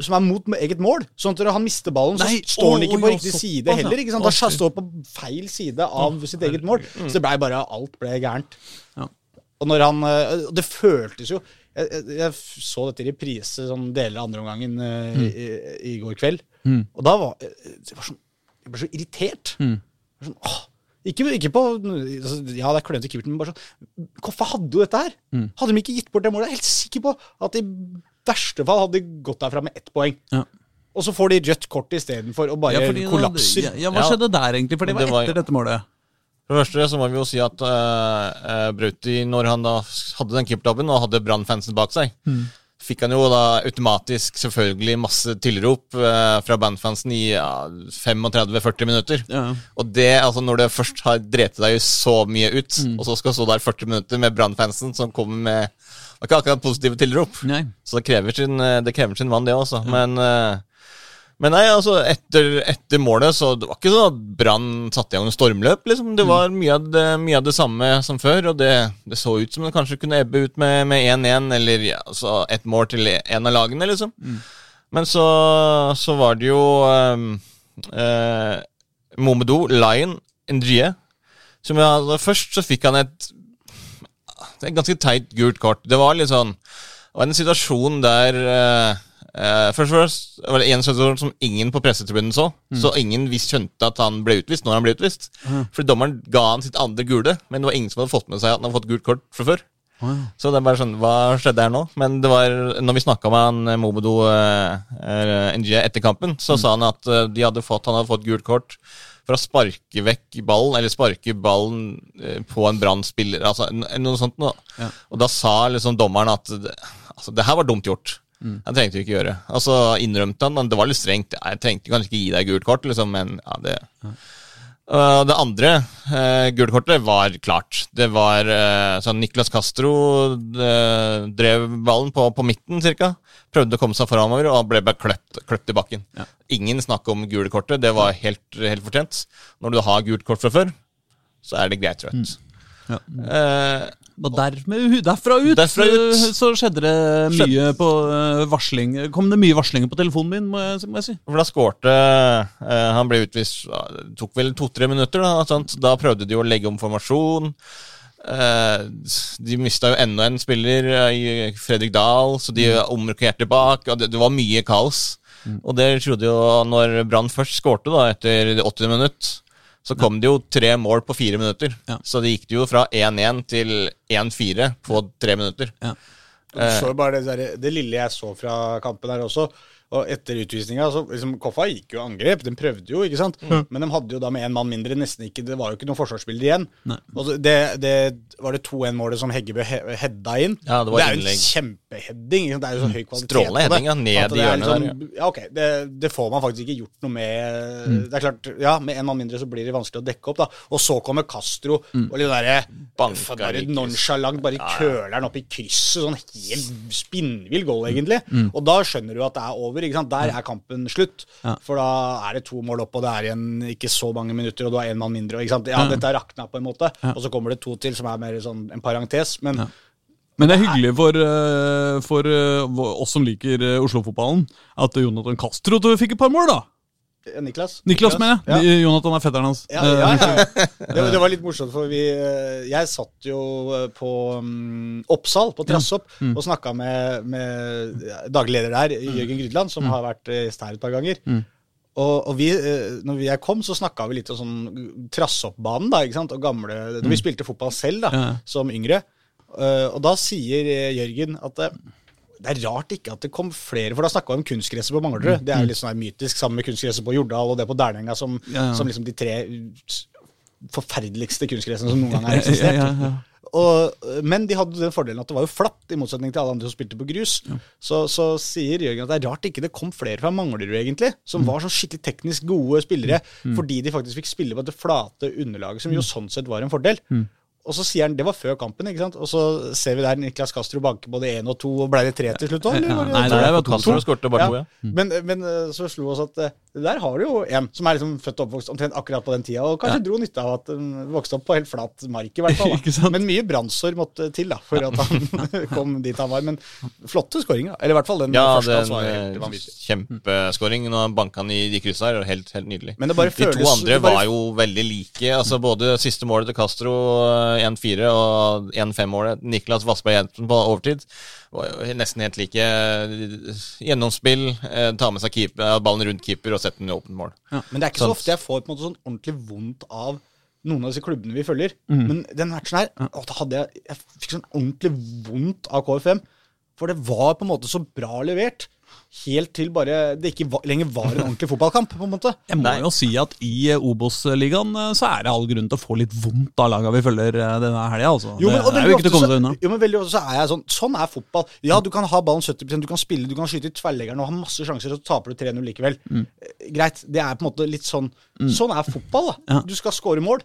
som er mot eget mål. Sånn at når han mister ballen, så Nei, står han ikke på riktig side heller. ikke sant? Da står han på feil side av sitt eget mål. Så det blei bare Alt ble gærent. Og når han eh, Det føltes jo jeg, jeg, jeg så dette i reprise sånn deler av andre omgangen mm. i, i går kveld. Og da var jeg var sånn, Jeg ble så irritert. Var Sånn, åh, ikke, ikke på altså, Ja, det er klønete keeper, men bare sånn Hvorfor hadde jo dette her? Hadde de ikke gitt bort det målet? Jeg er helt sikker på at i verste fall hadde de gått derfra med ett poeng. Ja. Og så får de rødt kort istedenfor og bare Ja, fordi kollapser. Ja, ja, hva skjedde der, egentlig? For Det var- etter dette målet. For det første så må vi jo si at uh, Brauti, når han da hadde den keepertabben og hadde Brann-fansen bak seg, fikk han jo da automatisk selvfølgelig masse tilrop uh, fra bandfansen i ja, 35-40 minutter. Ja. Og det, altså når det først har drept deg så mye ut, og så skal stå der 40 minutter med Brann-fansen som kommer med det var ikke akkurat positive tilrop. Nei. Så det krever sin, eh, det krever sin mann, det også. Men, eh, men nei, altså, etter, etter målet så det var ikke sånn at Brann satte i en stormløp. liksom. Det var mye av det, mye av det samme som før, og det, det så ut som det kanskje kunne ebbe ut med med 1-1, eller ja, altså ett mål til en av lagene, liksom. Men så, så var det jo um, eh, Momedou, Lion, Ndrie som jeg, hadde, Først så fikk han et et ganske teit gult kort. Det var litt sånn Det var en situasjon der eh, eh, Først og fremst var det en situasjon som ingen på pressetribunen så. Så ingen visst skjønte at han ble utvist når han ble utvist. Fordi dommeren ga han sitt andre gule, men det var ingen som hadde fått med seg at han hadde fått gult kort fra før. Så det er bare sånn, hva skjedde her nå? Men det var, når vi snakka med han Mobodo Mobedo uh, NG etter kampen, så sa han at uh, de hadde fått, han hadde fått gult kort for å sparke vekk ballen, eller sparke ballen eh, på en Brann-spiller, altså noe sånt noe. Ja. Og da sa liksom dommeren at altså, det her var dumt gjort. Det trengte vi ikke gjøre. Og så innrømte han, men det var litt strengt. Jeg trengte kanskje ikke gi deg gult kort, liksom, men ja, det uh, det andre uh, gule kortet var klart. Det var uh, sånn Niklas Castro eh, drev ballen på, på midten cirka. Prøvde å komme seg framover og ble bare kløpt, kløpt i bakken. Ja. Ingen snakk om gule kortet. Det var helt, helt fortjent. Når du har gult kort fra før, så er det greit rødt. Ja. Og dermed, derfra ut, Derfra ut. eh, så skjedde det mye på eh, varsling. Kom det mye varslinger på telefonen min, må jeg, må jeg si. For da skårte eh, Han ble utvist Det tok vel to-tre minutter. Da, sant? da prøvde de å legge om formasjon. Eh, de mista jo enda en spiller i Fredrik Dahl, så de omrokerte bak. Det, det var mye kaos. Og det trodde jo Når Brann først skårte da etter 80 minutt, så kom det jo tre mål på fire minutter. Ja. Så det gikk det jo fra 1-1 til 1-4 på tre minutter. Ja. Du så jo bare det, der, det lille jeg så fra kampen her også. Og etter utvisninga så liksom, Koffa gikk jo angrep, de prøvde jo, ikke sant. Men de hadde jo da med én mann mindre nesten ikke Det var jo ikke noen forsvarsbilder igjen. Nei. Og så det, det var det 2-1-målet som Heggebø he hedda inn. Ja, det var er jo en kjempeheading. Det er jo så høy kvalitet Strålende heading, ja, ned i hjørnet liksom- Ja, ok. Det, det får man faktisk ikke gjort noe med. Det er klart, ja, Med en mann mindre så blir det vanskelig å dekke opp. da Og så kommer Castro og litt derre Banka Bare i bare ja, bare køler den opp i krysset. Sånn helt spinnvill goal, egentlig. Og da skjønner du at det er over. Sant? Der er kampen slutt. For da er det to mål opp, og det er igjen ikke så mange minutter, og du har én mann mindre. Ja, dette rakna på en måte. Og så kommer det to til, som er mer sånn en parentes. Men Men det er hyggelig for, eh, for eh, oss som liker eh, Oslo-fotballen, at Jonathan Castro fikk et par mål, da. Eh, Niklas? Niklas, mener Ja. jeg. Jonathan er fetteren hans. Ja, ja, ja. Det, var- det var litt morsomt, for vi eh, Jeg satt jo eh, på um, Oppsal, på Trassopp, og snakka med, med daglig leder der, Jørgen Grydland, som har vært eh, gjest her et par ganger. Og, og vi, eh, når jeg kom, så snakka vi litt om sånn Trassoppbanen, da, ikke sant, og gamle Når vi spilte fotball selv, da, Ja. som yngre. Eh, og da sier eh, Jørgen at eh, det er rart ikke at det kom flere, for da snakka vi om kunstgresset på Manglerud. Det er jo litt sånn her mytisk, sammen med kunstgresset på Jordal og det på Dernenga, som, Ja, ja. som liksom de tre forferdeligste kunstgressene som noen gang har [laughs] eksistert. ja. Og, men de hadde den fordelen at det var jo flatt, i motsetning til alle andre som spilte på grus. Så, så sier Jørgen at det er rart ikke det kom flere fra Manglerud, egentlig, som var så skikkelig teknisk gode spillere, fordi de faktisk fikk spille på det flate underlaget, som jo sånn sett var en fordel. Og så sier han, Det var før kampen, ikke sant? og så ser vi der Niklas Castro banke både én og to, og ble det tre til slutt òg? Ja, nei, det var to. Castro skårte bare to, ja. Men, men eh, så slo oss at eh, der har du jo en som er liksom født og oppvokst omtrent akkurat på den tida, og kanskje dro nytte av at den vokste opp på helt flat mark, i hvert fall. [laughs] Ikke sant? Men mye brannsår måtte til da, for at han [laughs] [laughs] kom dit han var. Men flotte skåringer. Eller i hvert fall den Ja, første det var er helt vanvittig. kjempeskåring når han banka han i de kryssa her. Helt, helt nydelig. Men det bare de to andre det bare- var jo veldig like. Altså Både siste målet til Castro, eh, 1-4, og 1-5-målet Niklas Vassberg Jensen på overtid var jo nesten helt like. Gjennomspill, eh, ta med seg keeper, ballen rundt keeper og sette den i åpent mål. Men det er ikke så så ofte jeg får på en måte sånn ordentlig vondt av noen av disse klubbene vi følger. Mm. Men den matchen her, å, da hadde jeg, jeg fikk sånn ordentlig vondt av KFM. For det var på en måte så bra levert. Helt til bare det ikke var, lenger var en ordentlig fotballkamp, på en måte. Jeg må Nei. jo si at i eh, Obos-ligaen eh, så er det all grunn til å få litt vondt av laga vi følger eh, denne helga. Altså. Jo, men, og det er jo ikke til å komme seg unna. Jo, men veldig ofte så er jeg sånn Sånn er fotball. Ja, du kan ha ballen 70 du kan spille, du kan skyte i tverrleggeren og ha masse sjanser, og så taper du 3-0 likevel. Mm. Greit. Det er på en måte litt sånn Sånn er fotball, da. Ja. Du skal score mål.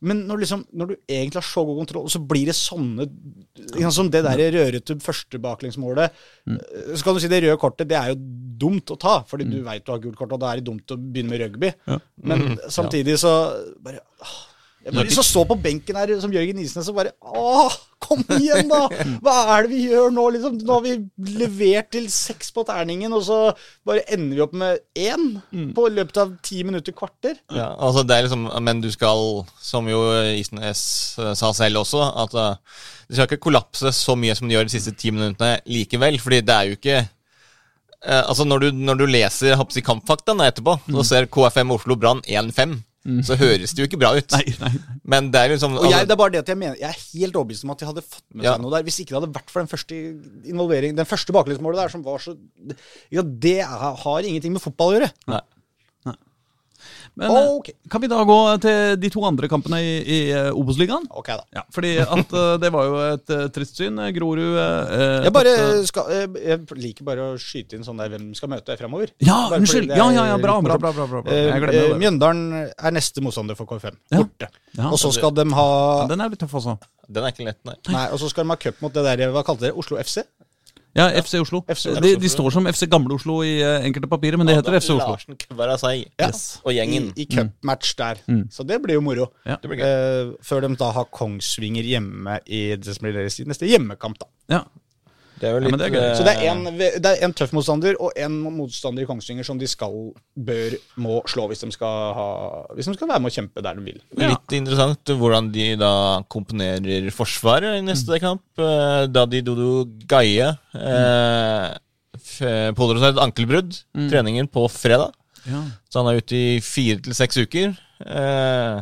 Men når, liksom, når du egentlig har så god kontroll, og så blir det sånne liksom, Som det der rørete førstebaklengsmålet. Mm. Eh, Så kan du si det røde kortet, det er jo dumt å ta, fordi du veit du har gult kort, og da er det dumt å begynne med rugby. Mm. Ja. Men samtidig så bare åh, jeg de lyst står på benken her som Jørgen Isnes og bare Åh, kom igjen, da! [laughs] Hva er det vi gjør nå? Liksom, nå har vi levert til seks på terningen, og så bare ender vi opp med én på løpet av ti minutter, kvarter. Ja, altså det er liksom, Men du skal, som jo Isnes eh, sa selv også, at eh, du skal ikke kollapse så mye som du gjør de siste ti minuttene likevel. fordi det er jo ikke eh, altså Når du, når du leser håper kampfaktaene etterpå, så ser KFM Oslo Brann 1-5, så høres det jo ikke bra ut. Nei, nei. Men det er liksom Og jeg, det er bare det at jeg mener Jeg er helt overbevist om at de hadde fått med Ja. seg noe der. Hvis ikke det hadde vært for den første involvering Den første baklengsmålet der, som var så ja, Det er, har ingenting med fotball å gjøre. Nei. Men okay. Kan vi da gå til de to andre kampene i, i eh, Obos-ligaen? Ok, da. Ja, fordi at eh, det var jo et eh, trist syn. Eh, Grorud eh, Jeg bare at, skal, jeg- jeg liker bare å skyte inn sånn der hvem skal møte framover. Ja, Bare unnskyld! Ja, ja, ja, bra, bra, bra, bra, bra, bra. Eh, Jeg glemmer eh, det. Mjøndalen er neste motstander for K5. Borte. Ja, og så skal de ha Den er litt tøff også. Den er ikke lett, nei. Nei, og så skal de ha cup mot det der Hva kalte dere Oslo FC? Ja, FC Oslo. FC Oslo. de, de står som FC Gamle Oslo i uh, enkelte papirer, men det heter FC Oslo. Larsen Kvarasei Ja. Yes. og gjengen. I, i cupmatch der. Mm. Så det blir jo moro. Ja. Det blir gøy. Eh, før de da har Kongsvinger hjemme i det som blir deres neste hjemmekamp. da Ja. Det er jo litt ja, det er gøy. eh, Så det er en, det er en tøff motstander og en motstander i Kongsvinger som de skal, bør, må slå hvis de skal, ha, hvis de skal være med å kjempe der de vil. Ja. Litt interessant hvordan de da komponerer forsvaret i neste kamp. Daddy Dadi Dodo Gaie eh, f- pådro seg et ankelbrudd. Treningen på fredag. Ja. Så han er ute i fire til seks uker. Eh,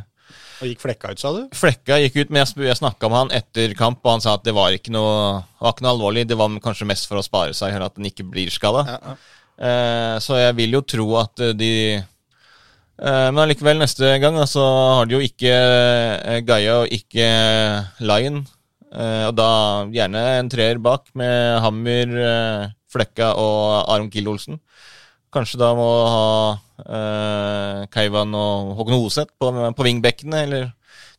Og gikk flekka ut, sa du? Flekka gikk ut, men jeg, jeg snakka med han etter kamp, og han sa at det var ikke noe, var ikke noe alvorlig. Det var kanskje mest for å spare seg, eller at den ikke blir skada. Ja, ja. Eh, så jeg vil jo tro at eh, de eh, Men allikevel, neste gang så har de jo ikke eh, Gaia og ikke Lion. Eh, og da gjerne en treer bak med Hammer, eh, Flekka og Aron Kiel-Olsen. Kanskje da må ha eh, Keivan og Håkon Hoseth på, på vingbekkene, eller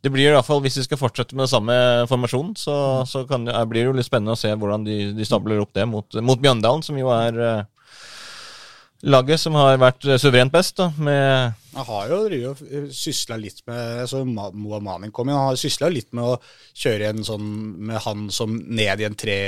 det blir i hvert fall, Hvis de skal fortsette med den samme formasjonen, så, så kan, det- blir det jo litt spennende å se hvordan de, de stabler opp det mot, mot Mjøndalen, som jo er eh, laget som har vært eh, suverent best. da, med Han har jo eh, sysla litt med så Moa Manin kom inn, han har sysla litt med å kjøre en sånn med han som ned i en tre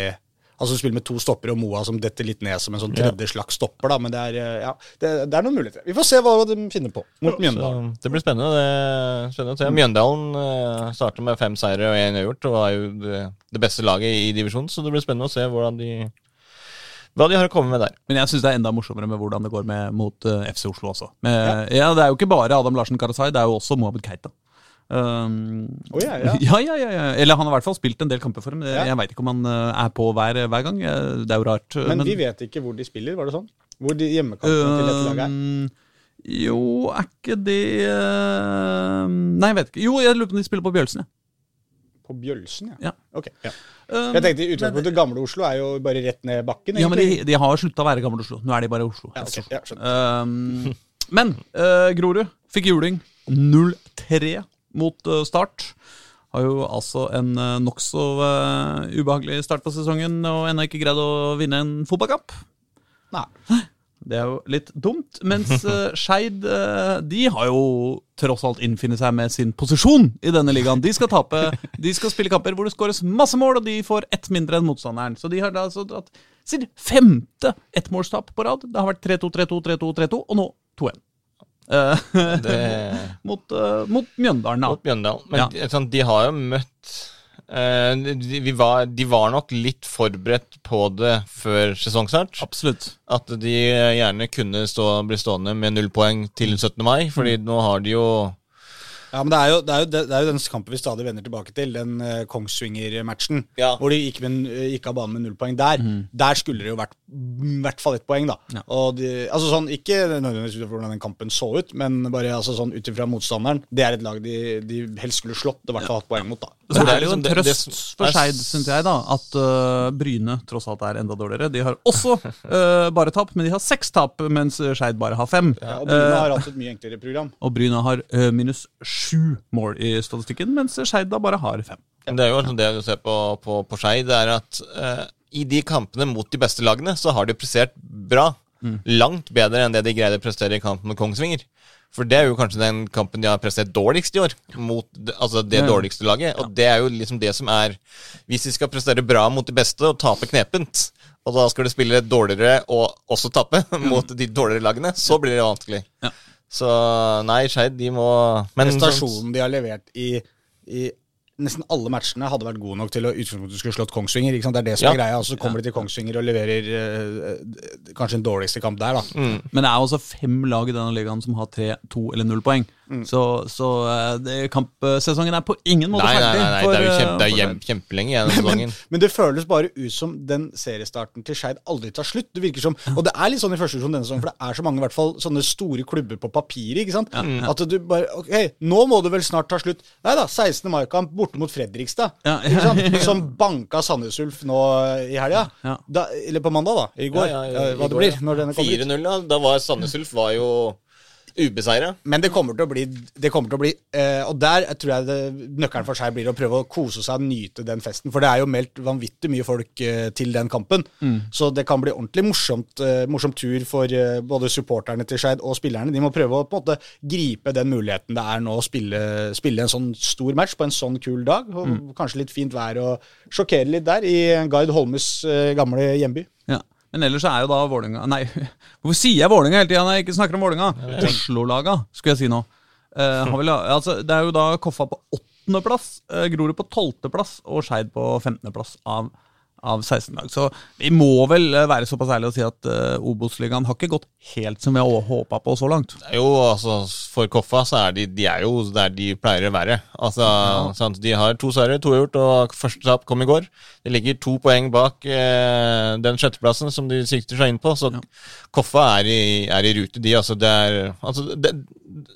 Altså spille med to stopper og Moa som detter litt ned som en sånn tredje slags stopper, da. Men det er, eh, ja, det, det er noen muligheter. Vi får se hva de finner på mot så Mjøndalen. det blir spennende, det, spennende å se. Mjøndalen uh, starter med fem seire og én uavgjort, og er jo det, det beste laget i divisjonen, så det blir spennende å se hvordan de hva de har å komme med der. Men jeg syns det er enda morsommere med hvordan det går med, mot uh, FC Oslo også. Med, ja. Det er jo ikke bare Adam Larsen Karasai, det er jo også Mohammed Keita. Um, oh, ja, ja. [laughs] ja, ja, ja, ja. Eller han har i hvert fall spilt en del kamper for dem. Ja. Jeg veit ikke om han eh, er på hver, hver gang. Eh, Det er jo rart. Men, Men vi vet ikke hvor de spiller, var det sånn? Hvor de hjemmekampene til dette laget er? Um, Jo, er ikke det eh, Nei, jeg vet ikke. Jo, jeg lurer på om de spiller på Bjølsen, jeg. På Bjølsen, ja. Ja. Ok, ja. Jeg tenkte utgangspunktet Gamle Oslo er jo bare rett ned bakken. ja, men de, de har slutta å være Gamle Oslo. Nå er de bare Oslo. Ja, okay. ja. Um, men uh, Grorud fikk juling [laughs] 0-3 mot eh, Start. Har jo altså en uh, nokså eh, ubehagelig start på sesongen og ennå ikke greid å vinne en fotballkamp. Nei. Det er jo litt dumt. Mens uh, Skeid eh, de har jo tross alt innfinnet seg med sin posisjon i denne ligaen. De skal tape, de skal spille kamper hvor det skåres masse mål, og de får ett mindre enn motstanderen. Så de har da altså dratt sitt femte ettmålstap på rad. Det har vært 3-2, 3-2, 3-2, 3-2, og nå 2-1. Eh, [laughs] mot, uh, mot Mjøndalen, da. mot Mjøndalen. Men Ja. de, sånn, de har jo møtt uh, de, vi var, de var nok litt forberedt på det før sesongstart. Absolutt. At de gjerne kunne stå, bli stående med null poeng til 17. mai, fordi Mm. nå har de jo Ja, men det er, jo, det, er jo, det er jo den kampen vi stadig vender tilbake til, den uh, Kongsvinger-matchen. Ja. Hvor de gikk, med, gikk av banen med null poeng der. Der skulle det jo vært i hvert fall ett poeng, da. Ja. Og de, altså sånn, Ikke nødvendigvis ut fra hvordan den kampen så ut, men bare altså sånn ut ifra motstanderen. Det er et lag de, de helst skulle slått og i hvert fall hatt poeng mot. da. Så det er jo en liksom det- det trøst for Skeid, syns jeg, da, at uh, Bryne tross alt er enda dårligere. De har også uh, [laughs] bare tap, men de har seks tap, mens Skeid bare har fem. Ja, og Bryne har hatt et mye enklere program. [laughs] Og Bryne har uh, minus sju mål i statistikken, mens Skeid da bare har fem. Men Det er jo liksom det du ser på, på, på Skeid, det er at eh, i de kampene mot de beste lagene, så har de prestert bra. Langt bedre enn det de greide å prestere i kampen med Kongsvinger. For det er jo kanskje den kampen de har prestert dårligst i år, mot altså det dårligste laget. Og det er jo liksom det som er Hvis de skal prestere bra mot de beste og tape knepent, og da skal de spille dårligere og også tape [laughs] mot de dårligere lagene, så blir det vanskelig. Ja. Så nei, Skeid, de må men stasjonen Prestasjonen de har levert i, i nesten alle matchene, hadde vært gode nok til å utgangspunktet skulle slått Kongsvinger. ikke sant? Det er det som Ja. er greia. Og så kommer de til Kongsvinger og leverer eh, kanskje den dårligste kamp der, da. Mm. Men det er også fem lag i denne ligaen som har tre, to eller null poeng. Så, så øh, det, kampsesongen er på ingen måte Nei, nei, ferdig. nei, nei, for, det er jo øh, kjempe, det er kjempelenge igjen i [laughs] Men, sesongen. men det føles bare ut som den seriestarten til Skeid aldri tar slutt. Det virker som, Og det er litt sånn i første divisjon denne sesongen, for det er så mange i hvert fall sånne store klubber på papiret. ikke sant? At du bare Ok, nå må det vel snart ta slutt. Nei da, 16. mai-kamp borte mot Fredrikstad. Ja, ja, [laughs] ja. Som banka Sandnes Ulf nå i helga. Eller på mandag, da. I går. Eh, hva det blir når denne kommer ut. 4-0, da. Da var Sandnes Ulf var jo ubeseira. Men det kommer til å bli, det kommer til å bli eh, Og der tror jeg det, nøkkelen for seg blir å prøve å kose seg og nyte den festen. For det er jo meldt vanvittig mye folk eh, til den kampen. Så det kan bli ordentlig morsomt, eh, morsom tur for eh, både supporterne til Skeid og spillerne. De må prøve å på en måte gripe den muligheten det er nå å spille, spille en sånn stor match på en sånn kul dag. Og kanskje litt fint vær og sjokkere litt der i Gard Holmes eh, gamle hjemby. Ja. Men ellers er jo da Vålinga Nei, [laughs] hvorfor sier jeg Vålinga hele tida når jeg ikke snakker om Vålinga? Oslo-laga, skulle jeg si nå. Eh, vel, altså, det er jo da Koffa på åttendeplass, uh, Grorud på tolvteplass og Skeid på femtendeplass av av 16 lag. Så vi må vel eh, være såpass ærlige og si at uh, Obos-ligaen har ikke gått helt som vi har håpa på så langt. Jo, altså For Koffa så er de, de er jo der de pleier å være. Altså, sant? De har to seire, to gjort, og første tap kom i går. Det ligger to poeng bak eh, den sjetteplassen som de sikter seg inn på. Så Koffa er i, er i rute, de. Altså, det er, altså, det,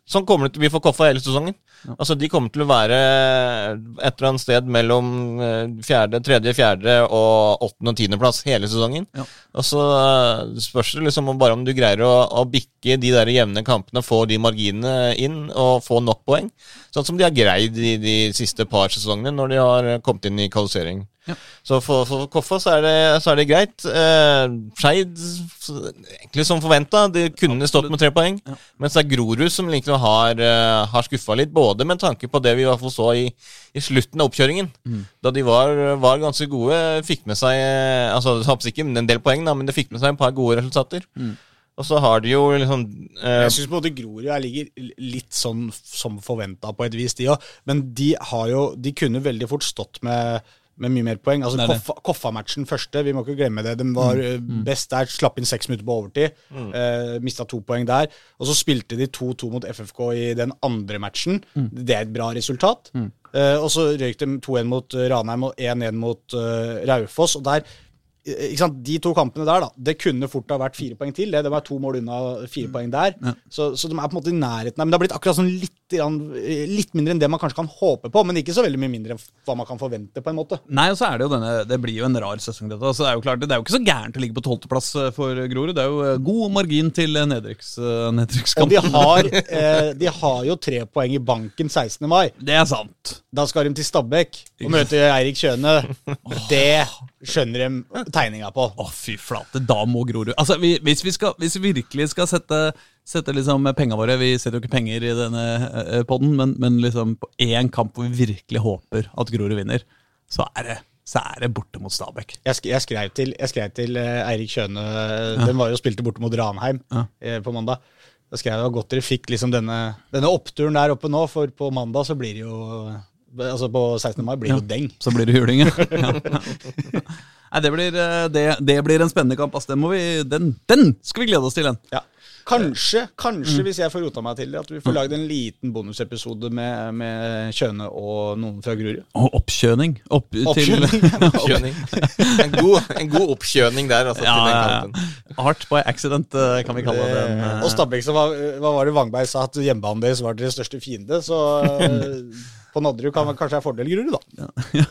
sånn kommer det til å bli for Koffa hele sesongen. Altså, De kommer til å være et eller annet sted mellom eh, fjerde, tredje, fjerde og åttende- og tiendeplass hele sesongen. Ja. Og så eh, spørs det liksom bare om du greier å, å bikke de der jevne kampene, få de marginene inn og få nok poeng. Sånn som de har greid i de siste par sesongene når de har kommet inn i kvalifisering. Ja. Så for, for Koffa så er det, så er det greit. Eh, Skeid egentlig som forventa. De kunne stått med tre poeng. Ja. Mens det er Grorud som liksom har, uh, har skuffa litt, både med tanke på det vi i hvert fall så i, i slutten av oppkjøringen. Mm. Da de var, var ganske gode, fikk med seg eh, Altså, ikke en del poeng, da, men det fikk med seg en par gode resultater. Mm. Og så har de jo liksom eh, Jeg syns både Grorud ligger litt sånn som forventa på et vis, de òg. Men de har jo De kunne veldig fort stått med, med mye mer poeng. Altså Koffa-matchen. Koffa- første, vi må ikke glemme det. De var mm. best der, slapp inn seks minutter på overtid. Eh, Mista to poeng der. Og så spilte de 2-2 mot FFK i den andre matchen. Det er et bra resultat. Eh, og så røyk de 2-1 mot eh, Ranheim og 1-1 mot uh, Raufoss. Og der eh, De to kampene der, da, det kunne fort ha vært fire poeng til. Det, det var to mål unna fire poeng der. Ja. Så, så de er på en måte i nærheten. Men det har blitt akkurat sånn litt, eh, litt mindre enn det man kanskje kan håpe på, men ikke så veldig mye mindre enn hva man kan forvente, på en måte. Nei, og så er det jo denne Det blir jo en rar sesong, dette. Altså, det er jo klart, det er jo ikke så gærent å ligge på tolvteplass eh, for Grorud. Det er jo eh, god margin til eh, nedrykks, eh, Og de har, eh, de har jo tre poeng i banken 16. mai. Det er sant. Da skal de til Stabæk og møte Eirik Kjøne. [laughs] Det skjønner de tegninga på. Å, fy flate, da må Grorud Altså, vi, hvis, vi skal, hvis vi virkelig skal sette, sette liksom penga våre Vi setter jo ikke penger i denne uh, poden, men, men liksom på én kamp hvor vi virkelig håper at Grorud vinner, så er det, så er det borte mot Stabæk. Jeg, sk jeg skrev til, jeg skrev til eh, Eirik Kjøne Den var jo spilte borte mot Ranheim Ja. eh, på mandag. Da skrev jeg det var godt dere fikk liksom denne, denne oppturen der oppe nå, for på mandag så blir det jo Altså på 16. mai blir det jo deng. Så blir det juling, ja. Nei, det blir, eh, det, det blir en spennende kamp. Altså, Den, må vi, den, den skal vi glede oss til, den. Ja. Kanskje, kanskje Mm. hvis jeg får rota meg til det, at vi får lagd en liten bonusepisode med, med Kjøne og noen fra Grorud. Og oppkjøning. Opp, til, Oppkjøning. [laughs] oppkjøning. En god, en god oppkjøning der, altså. ja, til den ja, Art by accident, eh, kan vi kalle den. eh. Og Stabæk, så var, hva var det Wangberg sa, at hjemmebanen deres var deres største fiende. Så [laughs] eh, på Nadderud kan kanskje ha fordel Grorud, da. Ja,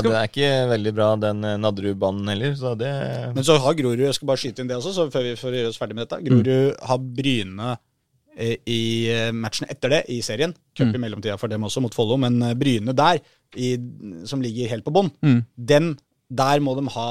[laughs] det er ikke veldig bra, den eh, Nadderud-banen heller, så det Men så har Grorud Jeg skal bare skyte inn det også, så før vi får gjøre oss ferdig med dette. Grorud har Bryne eh, i eh, matchen etter det i serien. Cup i mellomtida for dem også, mot Follo. Men Bryne der, i, som ligger helt på bånn, den der må de ha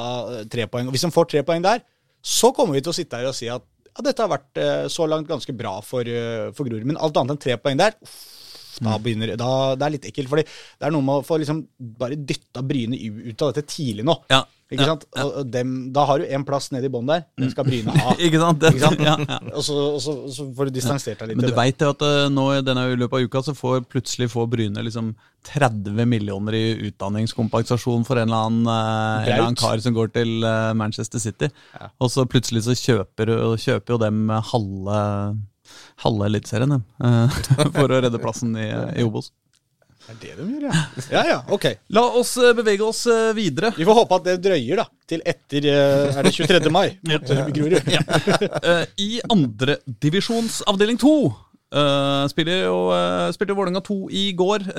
tre poeng. Og hvis de får tre poeng der, så kommer vi til å sitte her og si at ja, dette har vært så langt ganske bra for, for Grorud. Men alt annet enn tre poeng der uff, da begynner, da, Det er litt ekkelt. fordi det er noe med å få liksom bare dytta Bryne ut av dette tidlig nå. Ja, Ikke ja, sant? Ja. og dem, da har du en plass nede i bånn der. Den skal Bryne ha. [laughs] Ikke sant? Ikke sant? Ja. Og så, og så, og så får du distansert deg litt Men du til jo veit at eh, nå i denne løpet av uka så får plutselig får Bryne liksom 30 millioner i utdanningskompensasjon for en eller annen, eh, en eller annen kar som går til eh, Manchester City. Og så plutselig så kjøper, kjøper jo dem halve, halve Eliteserien eh, [laughs] for å redde plassen i, i Obos. Det er det de gjør, ja. Ja, ja, ok. La oss eh, bevege oss eh, videre. Vi får håpe at det drøyer da, til etter Er det 23. mai mot eh, Grorud? Eh, I andredivisjons avdeling to uh, spiller jo uh, spilte Vålerenga 2 i går.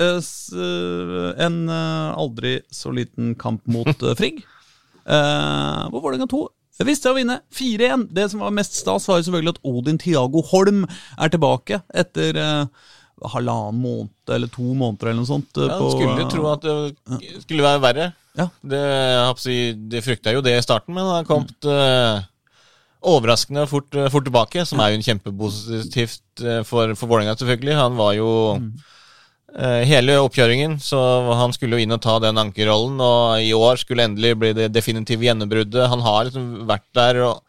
en aldri så liten kamp mot Frigg. Hvor Vålerenga 2 visste å vinne 4-1. Det som var mest stas, var jo selvfølgelig at Odin Tiago Holm er tilbake etter eh, halvannen måned eller to måneder eller noe sånt. eh, ja, på- Skulle tro at det skulle være verre. Ja. Det, jeg de frykta jo det i starten, men han har kommet eh, overraskende fort, eh, fort tilbake, som er jo en kjempepositivt eh, for, for Vålerenga, selvfølgelig. Han var jo eh, hele oppkjøringen, så han skulle jo inn og ta den ankerrollen, og i år skulle endelig bli det definitive gjennombruddet. Han har liksom vært der og,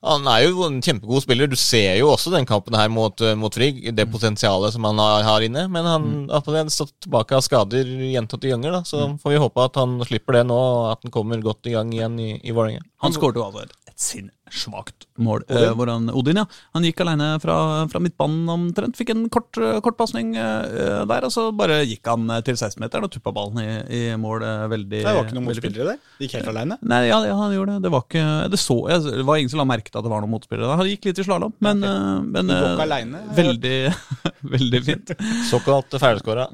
Han er jo en kjempegod spiller. Du ser jo også den kampen her mot, eh, mot Frigg, det potensialet som han har, har inne. Men han har mm. stått tilbake av skader gjentatte ganger, da. så mm. får vi håpe at han slipper det nå, og at han kommer godt i gang igjen i, i Vålerenga. Han skåret jo altså et, et sinnssvakt mål. Eh, hvor han, Odin, ja. Han gikk alene fra, fra midtbanen omtrent. Fikk en kort, kort pasning eh, der, og så bare gikk han til 16-meteren og tuppa ballen i, i mål eh, veldig Det var ikke noen motspillere der? Gikk helt alene? Nei, ja, ja, han gjorde det. Det var, ikke, det, så, det var ingen som la merke til at det var noen motspillere der. Han gikk litt i slalåm, men, okay. men alene, veldig, [laughs] veldig fint. Såkalt ferdigskåra.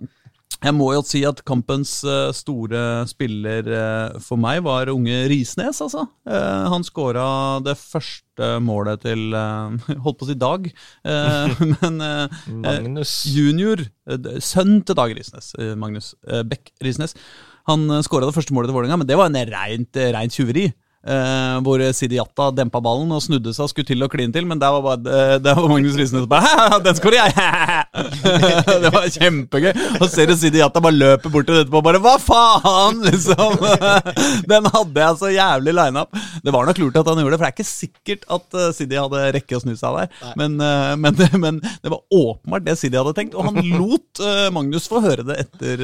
Jeg må jo si at kampens uh, store spiller uh, for meg var unge Risnes, altså. Uh, han skåra det første målet til [laughs] Holdt på å si Dag, [laughs] men Magnus. Junior, sønn til Dag Risnes, Magnus Beck Risnes, han skåra det første målet til Vålerenga, men det var en rent, rent tjuveri. Uh, hvor Jatta dempa ballen og snudde seg og skulle til å kline til, men der var, bare, uh, der var Magnus Risnes bare Den skårer jeg! [laughs] det var kjempegøy. Og ser du Sidi Jatta bare løper bort til dette og bare Hva faen, [laughs] liksom! [laughs] Den hadde jeg så jævlig lineup. Det var nok lurt at han gjorde det, for det er ikke sikkert at uh, Sidi hadde rekke å snu seg der. Men, men, men, det var åpenbart det Sidi hadde tenkt, og han lot Magnus få høre det etter,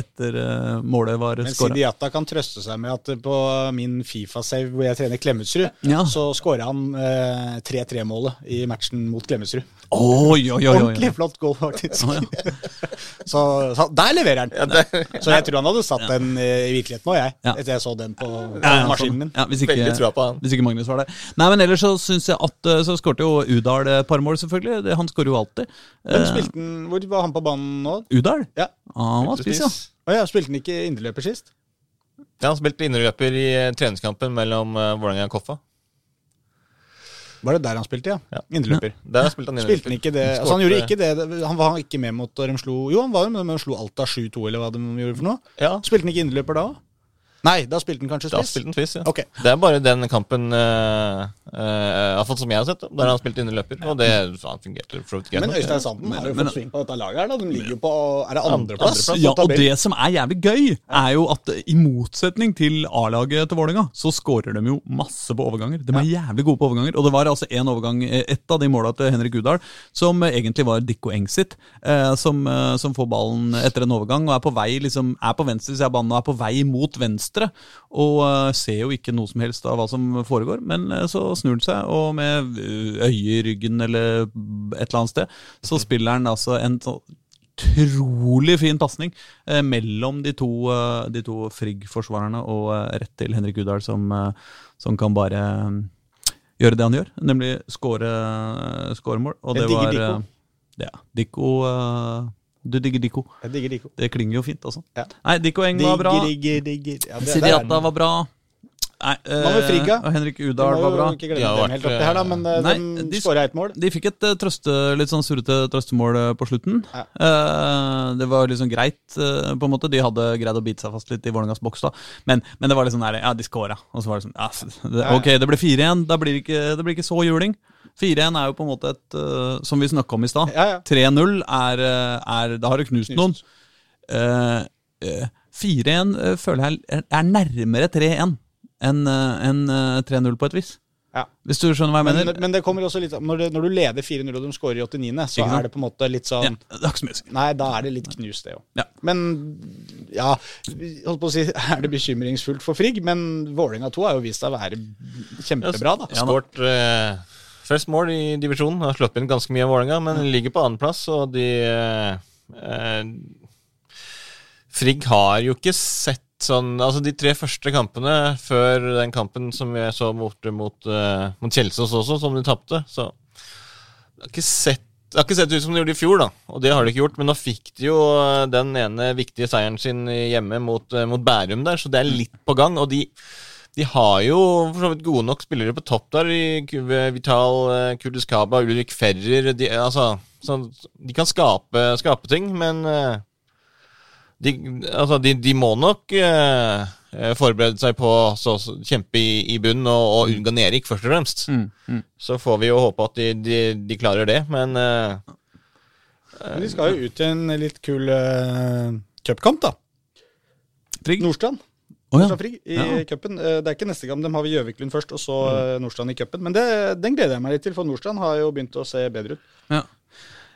etter målet var skåra. Men Sidi Jatta kan trøste seg med at på min Fifa-save hvor jeg trener Klemetsrud, ja. så skåra han eh, 3-3-målet i matchen mot Klemetsrud. Oi, oi, oi, Ordentlig flott goal, faktisk. Oh, ja. [laughs] så, så, der leverer han. Ja, det, så jeg tror han hadde satt den eh, i virkeligheten òg, jeg. Etter jeg så den på, på maskinen min. hvis, ikke, hvis, ikke, Magnus var der. Nei, men ellers så syns jeg at eh, Så skårte jo Udal et par mål, selvfølgelig. Det, han skårer jo alltid. Hvem eh, spilte han, Hvor var han på banen nå? Udal? Ja. Ah, han var spiss, ja. Oh, ja. Spilte han ikke indreløper sist? Ja, han spilte innerløper i eh, treningskampen mellom uh, Vålerenga og Koffa. Var det der han spilte, ja? ja. Indreløper. Der spilte han Spilte han ikke det altså, Han gjorde ikke det Han var ikke med mot da de slo Jo, han var jo med, med de slo Alta 7-2, eller hva de gjorde for noe. Ja. Spilte han ikke indreløper da òg? Nei, da spilte han kanskje spiss? Da spilte han spiss, ja. Okay. Det er bare den kampen uh, uh, som jeg har sett, der han spilte innerløper. Og det han fungerte for Men Øystein Sanden har jo fått sving på dette laget her. da De ligger jo på Er det andreplass? Andre ja, og det som er jævlig gøy, er jo at i motsetning til A-laget til Vålerenga, så skårer de jo masse på overganger. De er jævlig gode på overganger. Og det var altså en overgang, ett av de måla til Henrik Udal, som egentlig var Dikko Engsit, uh, som, som, får ballen etter en overgang og er på vei liksom, er på venstre side av banen og er på vei mot venstre venstre. Og uh, ser jo ikke noe som helst av hva som foregår. Men uh, så snur han seg, og med øyet i ryggen eller et eller annet sted, så spiller han altså en utrolig fin pasning eh, mellom de to, de to Frigg-forsvarerne og rett til Henrik Udahl, som, som kan bare gjøre det han gjør, nemlig skåre mål. Og det var. Ja, Dikko du digger Diko. Jeg digger Diko. Det klinger jo fint, altså. Ja. Nei, Diko Eng var bra. Digger, digger. digger. Ja, Sidiata var bra. Nei, Frigga? Og Henrik Udal var bra. Ikke glemme dem helt oppi her, da, men eh, nei, de, de skåra ett mål. De fikk et uh, trøste, litt sånn surrete trøstemål på slutten. Ja. Uh, det var liksom greit, på en måte. De hadde greid å bite seg fast litt i Vålerengas boks, da. Men, men, det var liksom der, ja, de skåra. Og så var det sånn ja, det, Ok, det ble fire igjen. Da blir det ikke, det blir ikke så juling. 4-1 er jo på en måte et uh, Som vi snakka om i stad. Ja, ja. 3-0 er, eh, er, Da har du knust, knust. noen. Uh, uh, 4-1 føler jeg er nærmere 3-1 enn en, 3-0 på et vis. Ja. Hvis du skjønner hva jeg mener. Men, men det kommer også litt når, det, når du leder 4-0 og de scorer i 89., så er det på en måte litt sånn er Nei, da er det litt knust, det òg. Ja. Men ja, holdt på å si, [laughs] er det bekymringsfullt for Frigg? Men Vålerenga 2 har jo vist seg å være kjempebra, da. Ja, Skårt uh, Først mål i divisjonen. Har slått inn ganske mye av Vålerenga, men ligger på andreplass, og de eh, Frigg har jo ikke sett sånn Altså, de tre første kampene før den kampen som vi så borte mot, uh, mot Kjelsås også, som de tapte, så har ikke sett det har ikke sett ut som de gjorde i fjor, da, og det har de ikke gjort. Men nå fikk de jo eh, den ene viktige seieren sin hjemme mot, mot Bærum der, så det er litt på gang. Og de de har jo for så vidt gode nok spillere på topp der. I Vital eh, Kurdiskaba, Ulrik Ferrer de, altså, de kan skape, skape, ting, men eh, de, altså, de, de må nok eh, forberede seg på å kjempe i, i bunnen og, og unngå nedrykk, først og fremst. Mm, mm. Så får vi jo håpe at de, de klarer det, men eh, de skal jo ut i en litt kul eh, cupkamp, da. Trygg. Nordstrand. Å, ja. Frigg i Ja. cupen. Eh, Det er ikke neste gang. De har vi Gjøviklund først, og så mm. Nordstrand i cupen. Men det, den gleder jeg meg litt til, for Nordstrand har jo begynt å se bedre ut. Ja.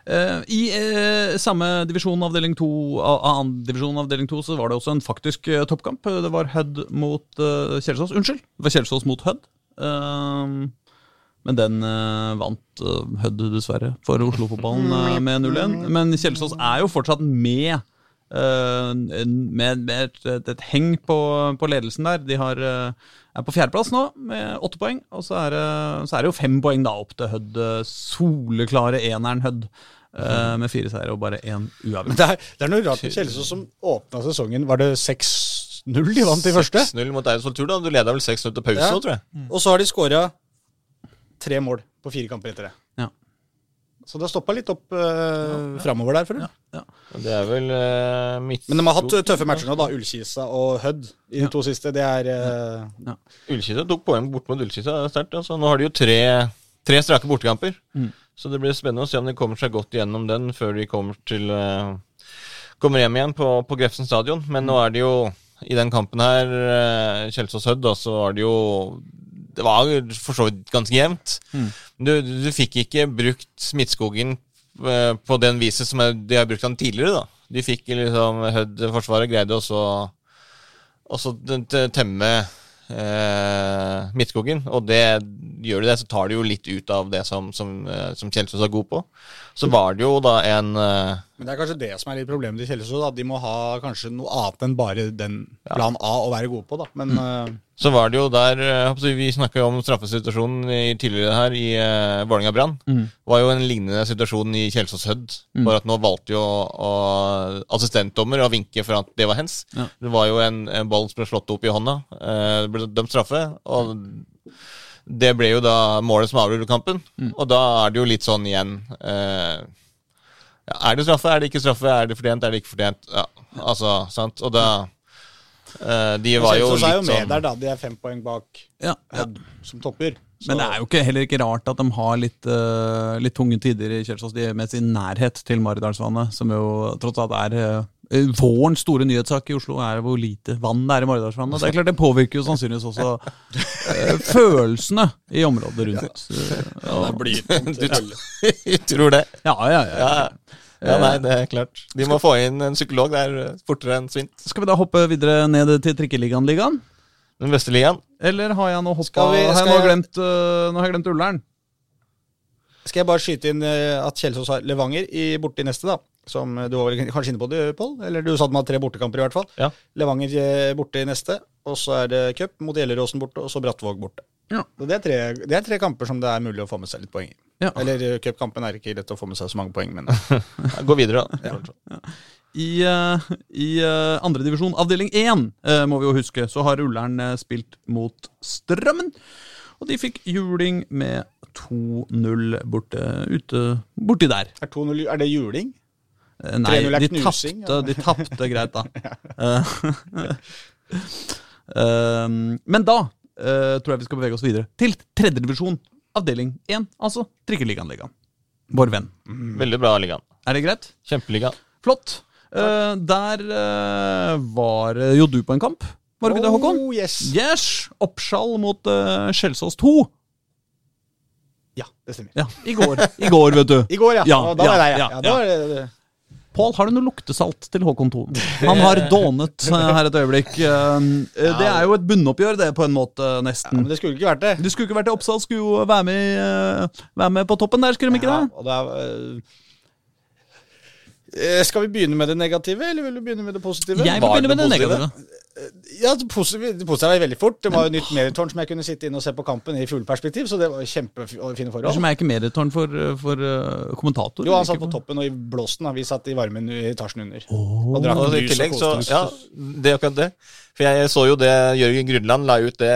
Uh, I uh, samme divisjon, avdeling 2, uh, annen divisjon, avdeling 2, så var det også en faktisk eh, toppkamp. Det var Hødd mot eh, Kjelsås. Unnskyld, det var Kjelsås mot Hødd. Eh, men den eh, vant uh, Hødd, dessverre, for Oslo-fotballen eh, med 0-1. Men Kjelsås er jo fortsatt med. Eh, med, med et, et, et heng på, på ledelsen der. De har, eh, er på fjerdeplass nå med åtte poeng. Og så er, det, så er det jo fem poeng da opp til Hødd. eh, Soleklare eneren Hødd. eh, med fire seire og bare én uavgjort. det er, det er noe rart med Kjelsås som åpna sesongen. Var det 6-0 de vant i første? 6-0 mot Eidsvoll Tur, da. Du leda vel 6-0 til pause Ja. nå, tror jeg. Og så har de skåra tre mål på fire kamper etter det. Ja. Så det har stoppa litt opp uh, framover der for dem. Ja. Det er vel uh, mitt Men de har hatt tøffe matcher nå, da. Ullkisa og Hødd i de to siste. Det er eh, Ullkisa tok poeng bort mot Ullkisa det er sterkt. Altså. Nå har de jo tre, tre strake bortekamper. Mm. Så det blir spennende å se om de kommer seg godt gjennom den før de kommer til uh, Kommer hjem igjen på, på Grefsen stadion. Men nå er det jo i den kampen her, uh, Kjelsås-Hødd, da, så var det jo Det var for så vidt ganske jevnt. Mm. Du, du, fikk ikke brukt Midtskogen eh, på den viset som de har brukt han tidligere, da. De fikk liksom Hødd-forsvaret greide også t- temme eh, Midtskogen. Og det gjør de det, så tar de jo litt ut av det som, som, eh, som Kjelsås er god på. Så var det jo da en eh, Men det er kanskje det som er litt problemet til Kjelsås. da. De må ha kanskje noe annet enn bare den plan A å være gode på. da. Men eh, Så var det jo der eh, Vi snakka jo om straffesituasjonen i, tidligere her i uh, Vålerenga Brann. Mm. Det var jo en lignende situasjon i Kjelsås Hødd. Bare at nå valgte jo å, assistentdommer å vinke for at det var hens. Ja. Det var jo en, en ball som ble slått opp i hånda. Uh, det ble dømt straffe. Og det ble jo da målet som avgjorde kampen. Og da er det jo litt sånn igjen uh, Er det straffe, er det ikke straffe? Er det fortjent, er det ikke fortjent? Ja, altså, sant? Og da De var jo litt er jo med sånn der, da. De er fem poeng bak Ja, ja. Som topper. Så- Men det er jo ikke, heller ikke rart at de har litt, uh, litt tunge tider i Kjelsås, de er med sin nærhet til Maridalsvannet, som jo tross alt er uh, Vårens store nyhetssak i Oslo er hvor lite vann det er i Maridalsvannet. Det er klart det påvirker jo sannsynligvis også uh, følelsene i området rundt. Ja, [laughs] [laughs] Du tror det? ja, ja, ja. Ja. Ja, nei, det er klart. De må få inn en psykolog der eh, fortere enn svint. Skal vi da hoppe videre ned til Trikkeligaen-ligaen? Den beste ligaen. Eller har jeg nå hoppa Skal vi- Har jeg nå jeg- glemt, eh, nå har jeg glemt Ullern? Skal jeg bare skyte inn eh, at Kjelsås har Levanger i borte i neste, da. Som eh, du var kanskje inne på det, Pål? Eller du sa de hadde tre bortekamper, i hvert fall. Ja. Levanger eh, borte i neste, og så er det cup mot Gjelleråsen borte, og så Brattvåg borte. Ja. Det, er tre, det er tre kamper som det er mulig å få med seg litt poeng i. Ja. Eller eh, cupkampen er ikke lett å få med seg så mange poeng, men [laughs] Ja, Gå videre, da. I, uh, i uh, andredivisjon, avdeling 1, uh, må vi jo huske, så har Ullern eh, spilt mot Strømmen. Og de fikk juling med 2-0 borte ute borti der. er, 2-0 er det juling? Eh, nei, er de knusing, tapte, de tapte greit, da. [laughs] uh, [laughs] eh, men da uh, tror jeg vi skal bevege oss videre til tredjedivisjon, avdeling 1, altså Trikkeligaen-ligaen. Vår venn. Veldig bra ligaen. Er det greit? Kjempeliga. Flott. Eh, der eh, var eh, jo du på en kamp, var det ikke det, Håkon? Oh, yes. Yes! Oppskjall mot uh, Skjelsås 2. Ja, det stemmer. Ja, i går, I går, vet du. [laughs] I går, ja. Ja, da var jeg der, ja. ja, ja, da var det, det. Pål, har du noe luktesalt til Håkon Thon? Han har [laughs] dånet eh, her et øyeblikk. Eh, eh, det er jo et bunnoppgjør, det, på en måte, Ja, men det skulle ikke vært det. Det skulle ikke vært det. Oppsal, skulle jo være med, være med på toppen der, skulle de ikke Ja, og det er, skal vi begynne med det negative, eller vil du begynne med det positive? Jeg vil begynne med det det negative. Ja, det positive, er veldig fort. Det var jo nytt medietårn som jeg kunne sitte inne og se på kampen i fugleperspektiv, så det var kjempefine forhold. som er ikke medietårn for, for eh, kommentator. Jo, han satt på for- toppen og i blåsten. Vi satt i varmen i etasjen under. Oh. Og drakk Og i tillegg så. Ja, det er akkurat det. For jeg så jo det Jørgen Grunland la ut det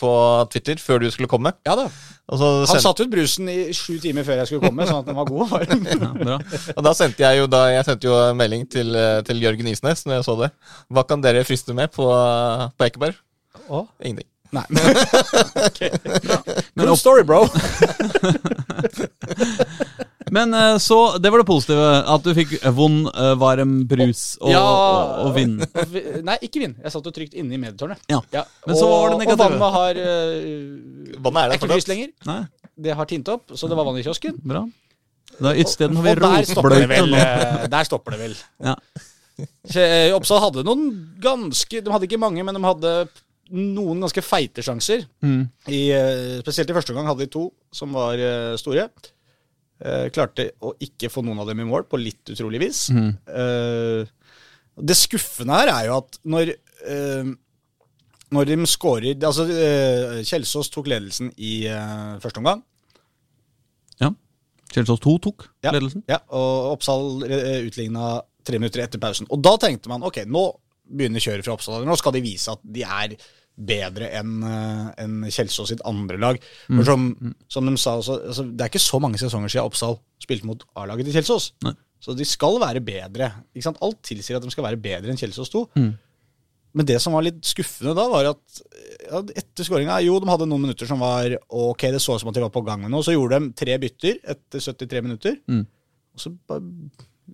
på Twitter før du skulle komme. Ja da. Og, så Han satte ut brusen i sju timer før jeg skulle komme, sånn at den var god og [laughs] varm. Ja, bra. og da sendte jeg jo da, jeg sendte jo melding til, eh, til Jørgen Isnes når jeg så det. Hva kan dere friste med på, på Ekeberg? Å? Ingenting. Nei. [laughs] okay. Good story, bro. [laughs] Men eh, så, det var det positive. At du fikk vond, eh, varm brus og, Ja. og, og vind. Nei, ikke vind. Jeg satt jo trygt inne i medietårnet. Ja. Ja. Men så var det og, negative. og vannet har uh, Vannet er er der ikke lyst lenger. Nei, Det har tint opp, så det var vann i kiosken. bra. Da har vi Og der stopper det vel. Der stopper det vel. Ja. Eh, Oppsal hadde noen ganske De hadde ikke mange, men de hadde noen ganske feite sjanser. Mm. I, eh, spesielt i første omgang hadde de to som var eh, store. Eh, klarte å ikke få noen av dem i mål, på litt utrolig vis. Mm. Eh, det skuffende her er jo at når eh, når de skårer Altså, Kjelsås tok ledelsen i første omgang. Ja. Kjelsås 2 tok Ja. ledelsen. Ja, og Oppsal utligna tre minutter etter pausen. Og da tenkte man ok, nå begynner kjøret fra Oppsal. Nå skal de vise at de er bedre enn en enn Kjelsås sitt andre lag. For som, som de sa også, altså, Det er ikke så mange sesonger siden Oppsal spilte mot A-laget til Kjelsås. Nei. Så de skal være bedre. Alt tilsier at de skal være bedre enn Kjelsås 2. Men det som var litt skuffende da, var at ja, etter skåringa Jo, de hadde noen minutter som var ok, det så ut som at de var på gang med noe. Så gjorde de tre bytter etter 73 minutter. Mm. Og så bare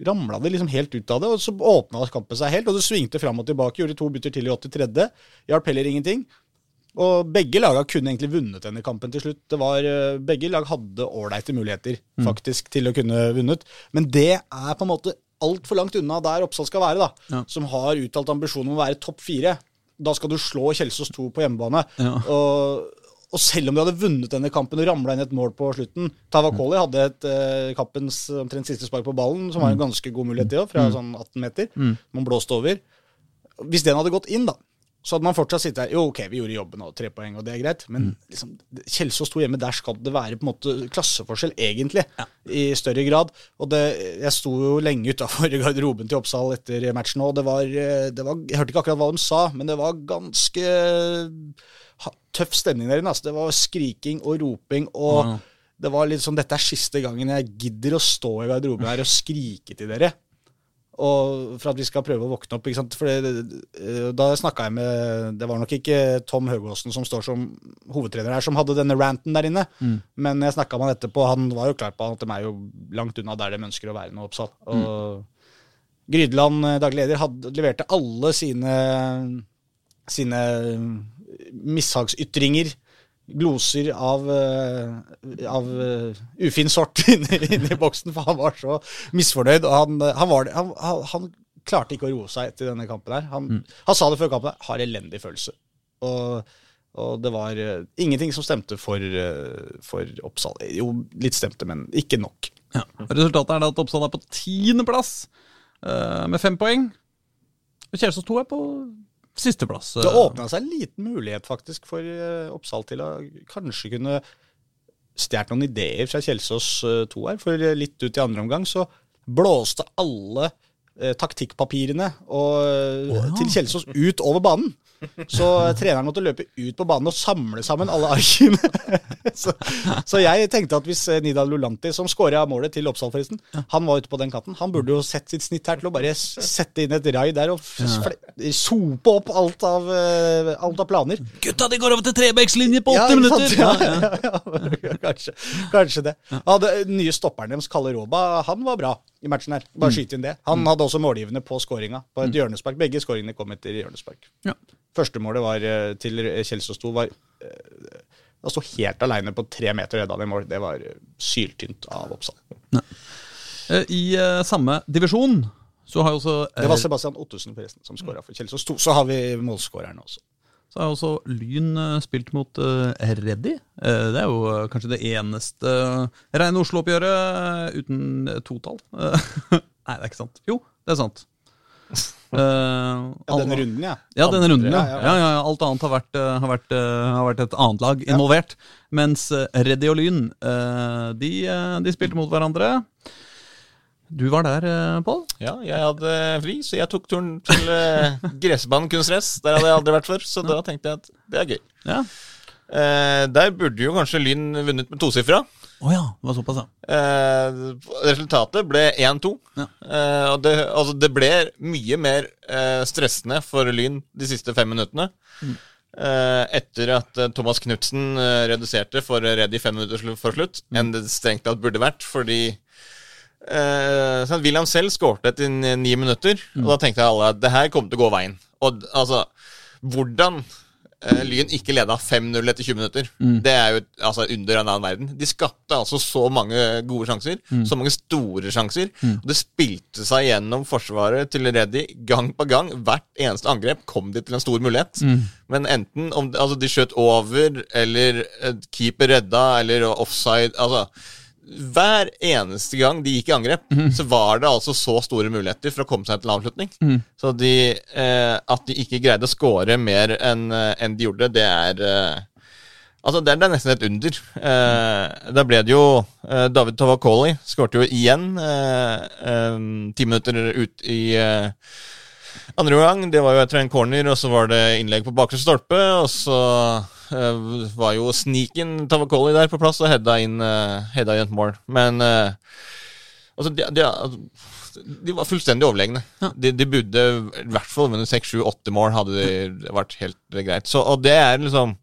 ramla det liksom helt ut av det, og så åpna kampen seg helt. Og det svingte fram og tilbake. Gjorde to bytter til i 83. Hjalp heller ingenting. Og begge laga kunne egentlig vunnet denne kampen til slutt. Det var, eh, begge lag hadde ålreite muligheter faktisk til å kunne vunnet. Men det er på en måte altfor langt unna der Oppsal skal være, da. Ja. Som har uttalt ambisjon om å være topp fire. Da skal du slå Kjelsås 2 på hjemmebane. Ja. Og, og selv om de hadde vunnet denne kampen og ramla inn et mål på slutten Tavakoli hadde et eh, kampens omtrent siste spark på ballen, som var en ganske god mulighet, til òg, fra sånn 18 meter. Man blåste over. Hvis den hadde gått inn, da, så hadde man fortsatt sittet her. Jo, ok, vi gjorde jobben og tre poeng, og det er greit. Men liksom, Kjelsås sto hjemme, der skal det være på en måte klasseforskjell, egentlig. I større grad. Og det, jeg sto jo lenge utafor [laughs] garderoben til Oppsal etter matchen, og det var, eh, det var Jeg hørte ikke akkurat hva de sa, men det var ganske tøff stemning der inne. Altså. Det var skriking og roping. og Ja. det var litt sånn, Dette er siste gangen jeg gidder å stå i garderoben her og skrike til dere. Og for at vi skal prøve å våkne opp. ikke sant? For det, eh, Da snakka jeg med Det var nok ikke Tom Høgåsen som står som hovedtrener her, som hadde denne ranten der inne. Men jeg snakka med han etterpå. Han var jo klar på at de er jo langt unna der de ønsker å være nå, Oppsal. Og Grydeland, eh, daglig leder, hadde, leverte alle sine sine mishagsytringer, gloser av, eh, av eh, ufin sort [laughs] inni, inni boksen, for han var så misfornøyd. Og han, han, var, han, han, klarte ikke å roe seg etter denne kampen her. Han, han sa det før kampen, har elendig følelse. Og, og det var uh, ingenting som stemte for, uh, for Oppsal. Jo, litt stemte, men ikke nok. Ja. Resultatet er da at Oppsal er på tiendeplass uh, med fem poeng. Og Kjelsås 2 er på sisteplass. Det åpna seg en liten mulighet faktisk for eh, Oppsal til å kanskje kunne stjålet noen ideer fra Kjelsås eh, 2 her. For eh, litt ut i andre omgang så blåste alle eh, taktikkpapirene og, eh, til Kjelsås ut over banen. Så treneren måtte løpe ut på banen og samle sammen alle arkene. [laughs] så, så jeg tenkte at hvis eh, Nidal Lulanti, som skåra målet til Oppsal, forresten, han var ute på den kanten, han burde jo sett sitt snitt her til å bare sette inn et rai der og sope opp alt av, eh, alt av planer. Gutta, de går over til trebekslinje på Ja, åtte ikke minutter! Ja, ja, ja, [laughs] kanskje, kanskje det. Ja, det nye stopperen deres, Kalle Råba, han var bra i matchen her. Bare skyte inn det. Han hadde også målgivende på skåringa, på et hjørnespark. Begge skåringene kom etter hjørnespark. Ja. Første målet var eh, til Kjelsås 2 var eh, Han sto helt aleine på tre meter redda han i mål. Det var eh, syltynt av Oppsal. Ja. I uh, samme divisjon så har jo også uh, Det var Sebastian forresten som skåra for Kjelsås 2. Så har vi målskåreren også. Så har også Lyn eh, spilt mot uh, Reddy. Eh, det er jo eh, kanskje det eneste rene Oslo-oppgjøret eh, uten totall. Eh, [laughs] Nei, det er ikke sant. Jo, det er sant. [laughs] Eh, Ja, denne runden, ja. Ja, denne runden, ja. Ja, ja, ja. Alt annet har vært, eh, har, vært, eh, har vært et annet lag involvert. Mens eh, Reddy og Lyn, eh, de, eh, de spilte mot hverandre. Du var der, eh, Pål. Ja, jeg hadde fri, så jeg tok turen til [laughs] uh, gressbanen kunstgress. Der hadde jeg aldri vært før, så da tenkte jeg at det er gøy. Ja. Eh, der burde jo kanskje Lyn vunnet med tosifra. Oh ja, det var såpass, ja. Eh, resultatet ble 1-2. Ja. Eh, og det, altså det ble mye mer eh, stressende for Lyn de siste fem minuttene. eh, etter at eh, Thomas Knutsen eh, reduserte for Reddy fem minutter for slutt, enn det strengt tatt burde vært, fordi eh, sånn, William selv skårte etter ni minutter, minutter, og da tenkte alle at det her kommer til å gå veien. Og altså, hvordan eh, Lyn ikke leda 5-0 etter 20 minutter, det er jo altså, under en annen verden. De skapte altså så mange gode sjanser, så mange store sjanser. Og det spilte seg gjennom forsvaret til Reddy gang på gang. Hvert eneste angrep kom de til en stor mulighet. Men enten om altså, de skjøt over, eller eh, keeper redda, eller offside altså hver eneste gang de gikk i angrep, så var det altså så store muligheter for å komme seg til en avslutning. Så de, eh, at de ikke greide å score mer enn en de gjorde, det er eh, Altså, det er, det er nesten et under. Eh, da ble det jo eh, David Tavakoli skårte jo igjen eh, eh, ti minutter ut i eh, andre gang. Det var jo etter en corner, og så var det innlegg på bakre stolpe. Og så eh, var jo sniken Tavakoli der på plass og heada inn, uh, heada inn et mål. Men uh, altså, de, de, altså, de var fullstendig overlegne. De, de burde i hvert fall vunnet seks, sju, åtte mål, hadde det vært helt greit. Så, og det er liksom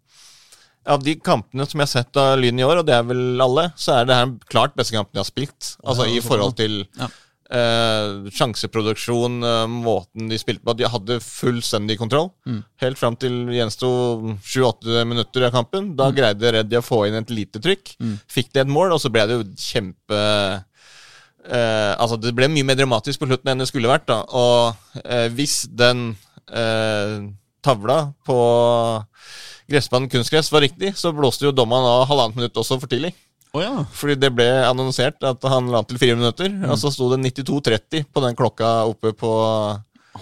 av de kampene som jeg har sett av Lyn i år, og det er vel alle, så er det her klart beste kampen jeg har spilt. Altså i forhold til Ja. Eh, sjanseproduksjon, eh, måten de spilte på. De hadde fullstendig kontroll. Helt fram til gjensto 7-8 minutter av kampen. Da greide Reddy å få inn et lite trykk. Fikk de et mål, og så ble det jo kjempe eh, Altså, det ble mye mer dramatisk på slutten enn det skulle vært, da. Og eh, hvis den eh, tavla på gressbanen kunstgress var riktig, så blåste jo dommeren av halvannet minutt også for tidlig. Å ja. Fordi det ble annonsert at han la til fire minutter, og så sto det 92.30 på den klokka oppe på,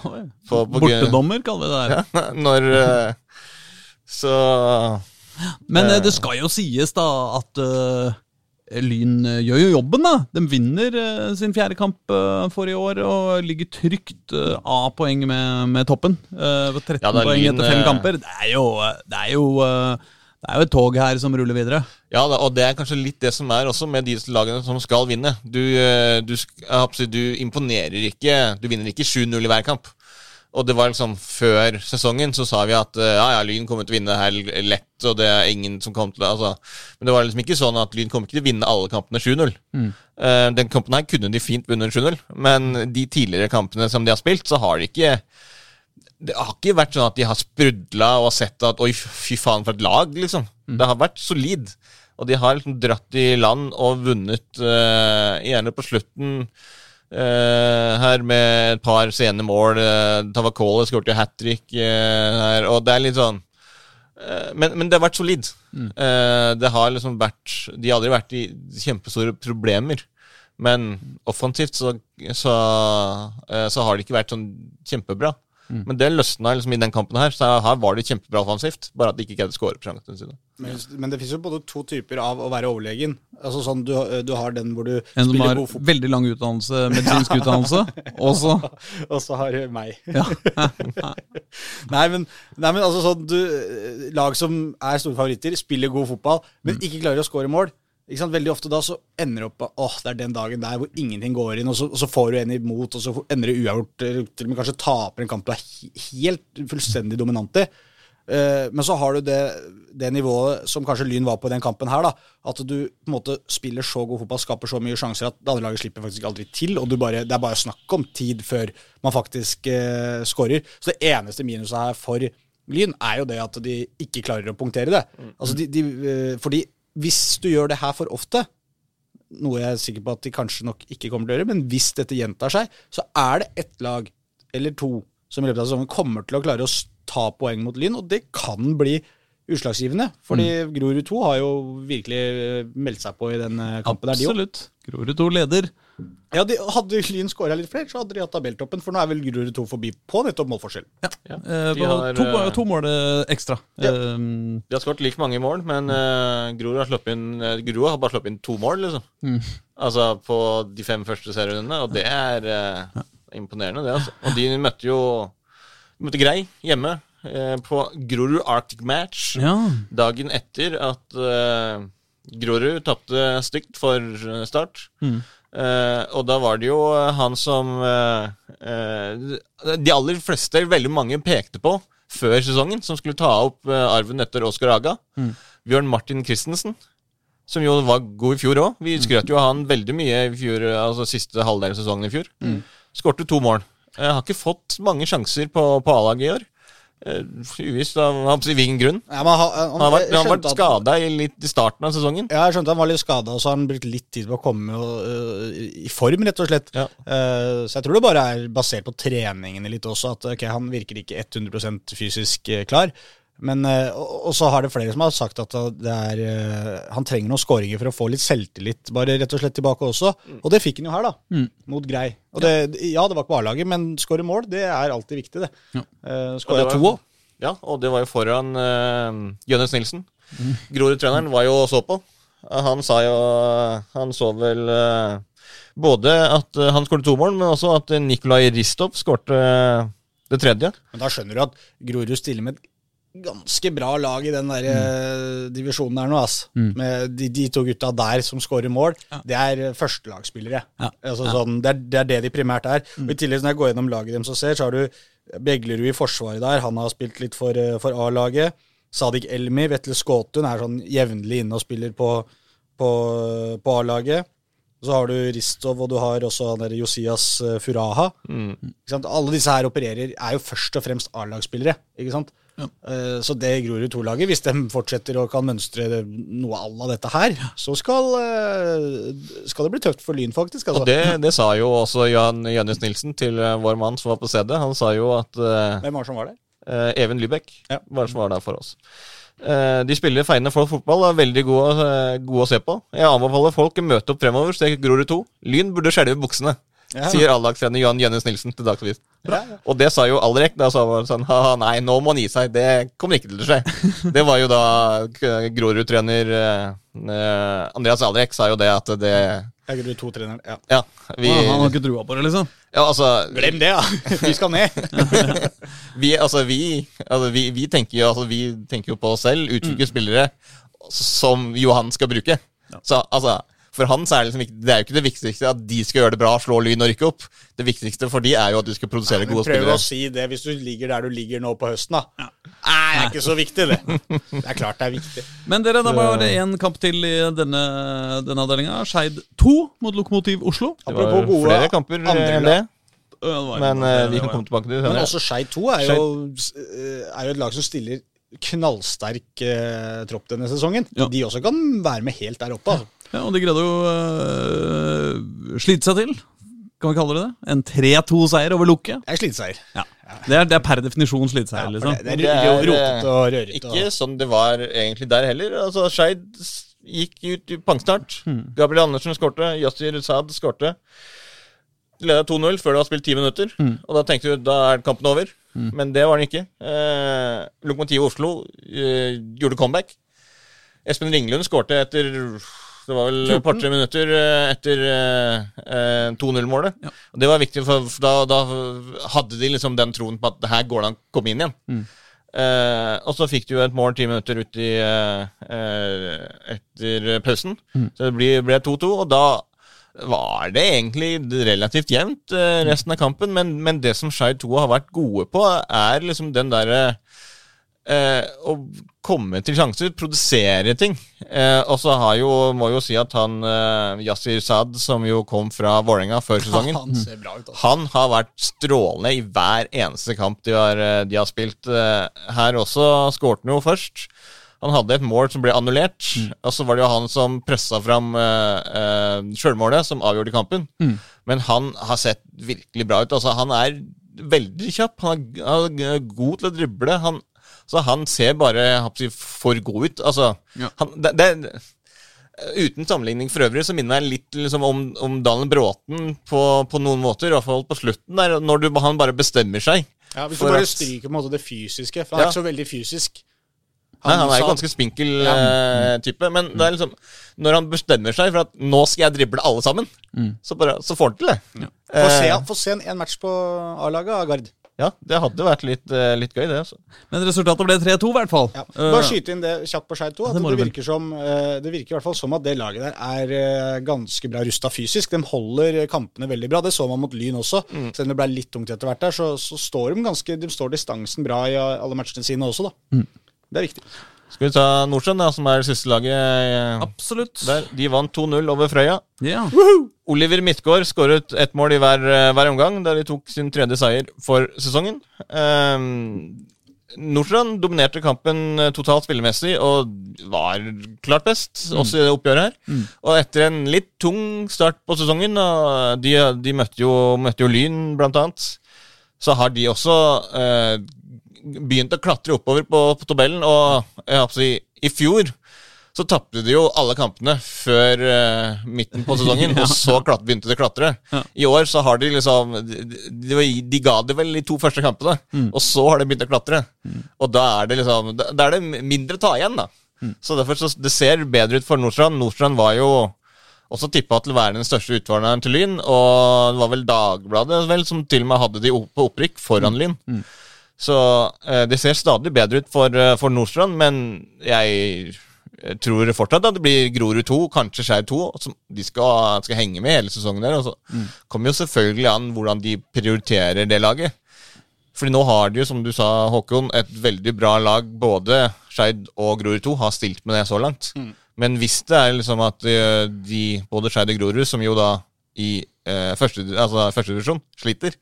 Oi. på, på Bortedommer, kaller vi det der. Ja, [laughs] når [laughs] eh, Så Men eh, det skal jo sies da at uh, Lyn eh, gjør jo jobben, da. De vinner uh, sin fjerde kamp uh, forrige år og ligger trygt eh, av poeng med, med toppen. Uh, 13 Ja, poeng etter fem eh, kamper. Det er jo, eh, det er jo, eh, det er jo et tog her som ruller videre. Ja, og det er kanskje litt det som er også med de lagene som skal vinne. Du, eh, du, du imponerer ikke Du vinner ikke 7-0 i hver kamp. Og det var liksom før sesongen så sa vi at eh, ja, ja, Lyn kommer til å vinne her lett, og det er ingen som kommer til det. altså. Men det var liksom ikke sånn at Lyn kommer ikke til å vinne alle kampene 7-0. Mm. den kampen her kunne de fint vunnet 7-0, men de tidligere kampene som de har spilt, så har de ikke det har ikke vært sånn at de har sprudla og sett at Oi, fy faen, for et lag, liksom. Det har vært solid. Og de har liksom dratt i land og vunnet, uh, gjerne på slutten Uh, her med et par sene mål. Uh, Tavakole skåret jo hat trick her, og det er litt sånn men, men det har vært solid. Eh, det har liksom vært De har aldri vært i kjempestore problemer. Men offensivt så, så, så har det ikke vært sånn kjempebra. Men det løsna liksom i den kampen her. Så her var det kjempebra offensivt. Bare at de ikke greide å score på sjansene sine. Men, men det finnes jo både to typer av å være overlegen. Altså sånn, du, du har den hvor du En som spiller har god fotball, veldig lang utdannelse, medisinsk [laughs] utdannelse. Og så [laughs] og så har du meg. [laughs] Nei, men, nei, men altså sånn du, Lag som er store favoritter, spiller god fotball, men ikke klarer å score mål. Ikke sant? Veldig ofte da så ender det opp på åh, det er den dagen der hvor ingenting går inn, og så, og så får du en imot, og så ender det uavgjort, til og med kanskje taper en kamp du er helt fullstendig dominant i. Eh, men så har du det, det nivået som kanskje Lyn var på i den kampen her, da. At du på en måte spiller så god fotball, skaper så mye sjanser at det andre laget slipper faktisk aldri til. Og bare, det er bare snakk om tid før man faktisk eh, skårer. Så det eneste minuset her for Lyn er jo det at de ikke klarer å punktere det. Altså de, de, eh, fordi hvis du gjør det her for ofte, noe jeg er sikker på at de kanskje nok ikke kommer til å gjøre, men hvis dette gjentar seg, så er det ett lag eller to som i løpet av sesongen kommer til å klare å ta poeng mot Lyn, og det kan bli utslagsgivende. Fordi Grorud 2 har jo virkelig eh, meldt seg på i den kampen kampen der, de òg. Absolutt. Grorud 2 leder. Ja, de, hadde Lyn skåra litt flere, så hadde de hatt tabelltoppen, for nå er vel Grorud 2 forbi på nettopp målforskjell. Ja, Eh, de har, to, eh, to mål eh, ekstra. Ja. Eh, De har skåret like mange mål, men uh, Grorud har, eh, Grorud har bare sluppet inn to mål, liksom. Altså på de fem første serierundene, og det er eh, imponerende, det. altså. Og de møtte jo de møtte Grei hjemme eh, på Grorud Arctic Match ja. dagen etter at uh, Grorud tapte stygt for Start. Start. Eh, og da var det jo eh, han som uh, uh, De aller fleste, veldig mange, pekte på før sesongen, som skulle ta opp arven etter Oskar Aga. Bjørn Martin Christensen, som jo var god i fjor òg. Vi skrøt jo av han veldig mye i fjor, altså siste halvdel av sesongen i fjor. Skårte to mål. Jeg har ikke fått mange sjanser på, på A-laget i år. Eh, Uvisst av hvilken grunn. Ja, men han, han, Han har vært, han vært skada i, starten av sesongen. Ja, jeg skjønte han var litt skada, og så har han brukt litt tid på å komme øh, i form, rett og slett. Ja. Uh, så jeg tror det bare er basert på treningene litt også, at okay, han virker ikke 100% fysisk klar. Men, eh, og, og så har det flere som har sagt at det er, eh, han trenger noen skåringer for å få litt selvtillit bare rett og slett tilbake også. Og det fikk han jo her, da. Mot Grei. Og det, ja, det var ikke A-laget, men skåre mål, det er alltid viktig, det. Ja. Eh, det to òg. Ja, og det var jo foran uh, Jønnes Nilsen. Grorud-treneren var jo og så på. Han sa jo Han så vel eh, både at eh, han skåret to mål, men også at eh, Nikolai Ristov skårte eh, det tredje. Men da skjønner du at Grorud stiller med et ganske bra lag i den der mm. divisjonen her nå, ass. Med de, de to gutta der som skårer mål, det er eh, førstelagsspillere. Ja. Altså, sånn, det, er, det er det de primært er. Og I tillegg, når jeg går gjennom laget dem som ser, så har du Beglerud i forsvaret der. Han har spilt litt for, eh, for A-laget. Sadik Elmi, Vetle Skåtun er sånn jevnlig inne og spiller på, på, på A-laget. Så har du Ristov, og du har også han der Josias eh, Furaha. Ikke sant? Alle disse her opererer er jo først og fremst A-lagsspillere. ikke sant? Eh, Så det Grorud 2-laget, hvis de fortsetter og kan mønstre noe à la dette her, så skal, eh, skal det bli tøft for Lyn, faktisk. Altså. Og det, det sa jo også Jan Jønnes Nilsen til eh, vår mann som var på stedet. Han sa jo at Hvem var det som var der? Even Lybekk Ja. var det som var der for oss. De spiller feiende flott fotball og er veldig gode, gode å se på. Jeg anbefaler folk å møte opp fremover, så det Grorud 2. Lyn burde skjelve buksene, Ja. sier allagstrener Johan Jønnes Nilsen til Dagsavisen. Ja, ja. Og det sa jo Alrek. Da sa han sånn Haha, nei, nå må han gi seg. Det kommer ikke til å skje. [laughs] Det var jo da Grorud-trener eh, eh, Andreas Alrek sa jo det at det Grorud 2-treneren. Ja. Ja, vi, Ah, Han har ikke trua på det, liksom. ja altså Glem det, da! [laughs] Vi skal ned. [laughs] vi, altså, vi, altså, vi, vi, tenker jo, altså, vi tenker jo på oss selv, utvikle spillere som Johan skal bruke. Så altså, for han så er det liksom ikke, det er jo ikke det viktigste at de skal gjøre det bra, slå Lyn og rykke opp. Det viktigste for de er jo at du skal produsere Men gode prøv spillere. å si det hvis du ligger der du ligger nå på høsten, da. Nei, det er ikke så viktig, det. Det er klart det er viktig. Men dere, da var det én kamp til i denne, denne avdelinga. Skeid 2 mot Lokomotiv Oslo. Det var Apropos gode flere kamper andre enn det, men eh, vi kan komme tilbake til det Men også Skeid 2 er jo, er jo et lag som stiller knallsterk eh, tropp denne sesongen. Ja. De også kan være med helt der oppe. Altså. Ja, og de greide jo øh, slite seg til, kan vi kalle det det. En 3-2-seier over Lukke. Det er sliteseier. Ja. Det, er, det er per definisjon sliteseier, Ja, liksom. det, det er er, rotete og rørete. Ikke og- sånn det var egentlig der heller. Altså, Skeid gikk ut i pangstart. Hmm. Gabriel Andersen skårte. Yasir Saad skårte. Leda 2-0 før det var spilt ti minutter. Hmm. Og da tenkte du da er kampen over. Men det var den ikke. Eh, Lokomotivet Oslo eh, gjorde comeback. Espen Ringlund skårte etter det var vel et par-tre minutter eh, etter eh, eh, 2-0-målet. Ja. Det var viktig, for da, da hadde de liksom den troen på at det her går det an å komme inn igjen. Eh, og så fikk de jo et mål ti minutter ut i eh, eh, etter pausen. Så det ble 2-2, og da var det egentlig relativt jevnt eh, resten av kampen. Men, men det som Skeid 2 har vært gode på, er liksom den derre eh, å komme til sjanser, produsere ting. Eh, og så har jo, må jo si at han eh, Yasir Saad, som jo kom fra Vålerenga før [laughs] sesongen Han ser bra ut, altså. han har vært strålende i hver eneste kamp de har, eh, de har spilt. Eh, Her også skårte han jo først. Han hadde et mål som ble annullert, og så var det jo han som pressa fram uh, sjølmålet, som avgjorde kampen. Men han har sett virkelig bra ut. Altså, han er veldig kjapp. Han han er god til å drible. Han, så han ser bare si, for god ut. Altså, Ja. han, det, det, Uten sammenligning for øvrig, så minner jeg litt liksom, om, om Daniel Bråten på, på noen måter. I hvert fall på slutten, der, når du, han bare bestemmer seg. Ja, hvis du bare at- stryker på en måte det fysiske, for han er ikke så veldig fysisk. Nei, han er jo ganske spinkel eh, type, men det er liksom når han bestemmer seg for at 'nå skal jeg drible alle sammen', så, bare, så får han til det. Få se, Eh, få se en, en match på A-laget, Gard. Ja, det hadde vært litt, eh, litt gøy, det. altså. Men resultatet ble 3-2, i hvert fall. Ja. Eh, Bare skyte inn det kjapt på Skeid 2. At det det, virker som, eh, det virker i hvert fall som at det laget der er eh, ganske bra rusta fysisk. De holder kampene veldig bra. Det så man mot Lyn også. Mm. Selv om det ble litt tungt etter hvert der, så, så står de ganske De står distansen bra i alle matchene sine også, da. Mm. Det er viktig. Skal vi ta Nordstrand, da, som er siste laget eh, Absolutt. der. De vant 2-0 over Frøya. Ja. Oliver Midtgaard skåret ett mål i hver, eh, hver omgang, da de tok sin tredje seier for sesongen. Um, Nordstrand dominerte kampen eh, totalt spillemessig og var klart best, også i det oppgjøret her. Og etter en litt tung start på sesongen, og de, de møtte, jo, møtte jo Lyn blant annet, så har de også eh, begynt å klatre oppover på, på tabellen. Og jeg i fjor så tapte de jo alle kampene før uh, midten på sesongen, [laughs] og så klart, begynte de å klatre. Ja. I år så har de liksom de, de, de ga det vel i to første kampene, og så har de begynt å klatre. Og da er det liksom Da da er det mindre å ta igjen, da. Så derfor så det ser bedre ut for Nordstrand. Nordstrand var jo også tippa til å være den største utfordreren til Lyn, og det var vel Dagbladet vel som til og med hadde de opp- på opprykk foran Lyn. Så eh, det ser stadig bedre ut for, eh, for Nordstrand, men jeg eh, tror fortsatt at det blir Grorud 2, kanskje Skjær 2. Som de skal, skal henge med hele sesongen der. Og så kommer jo selvfølgelig an hvordan de prioriterer det laget. Fordi nå har de jo, som du sa, Håkon, et veldig bra lag. Både Skeid og Grorud 2 har stilt med det så langt. Men hvis det er liksom at de, både Skeid og Grorud, som jo da i eh, første, altså første divisjon sliter,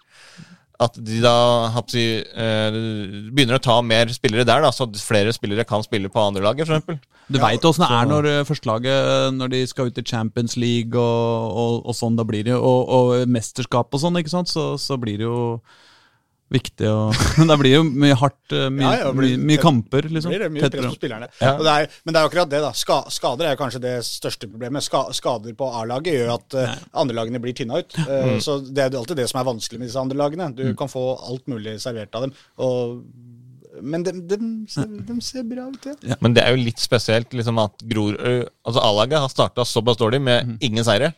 at de da jeg, eh, begynner å ta mer spillere der, da, så at flere spillere kan spille på andrelaget, f.eks. Du veit åssen det er når eh, førstelaget Når de skal ut i Champions League og, og, og sånn. Da blir det Og, og mesterskap og sånn, ikke sant. Så, så blir det jo viktig Og, [laughs] det blir jo mye hardt, eh, mye, Ja, ja, blir- mye, mye kamper, liksom. Blir det mye press på spillerne. Ja. Og det er, men det er jo akkurat det, da. Ska, skader er kanskje det største problemet. Ska, skader på A-laget gjør at uh, andre lagene blir tynna ut. Uh, Så det er alltid det som er vanskelig med disse andre lagene. Du kan få alt mulig servert av dem. Og, men de, de, ser, de ser bra ut, ja. Men det er jo litt spesielt liksom at Grorud altså A-laget har starta såpass dårlig med ingen seire.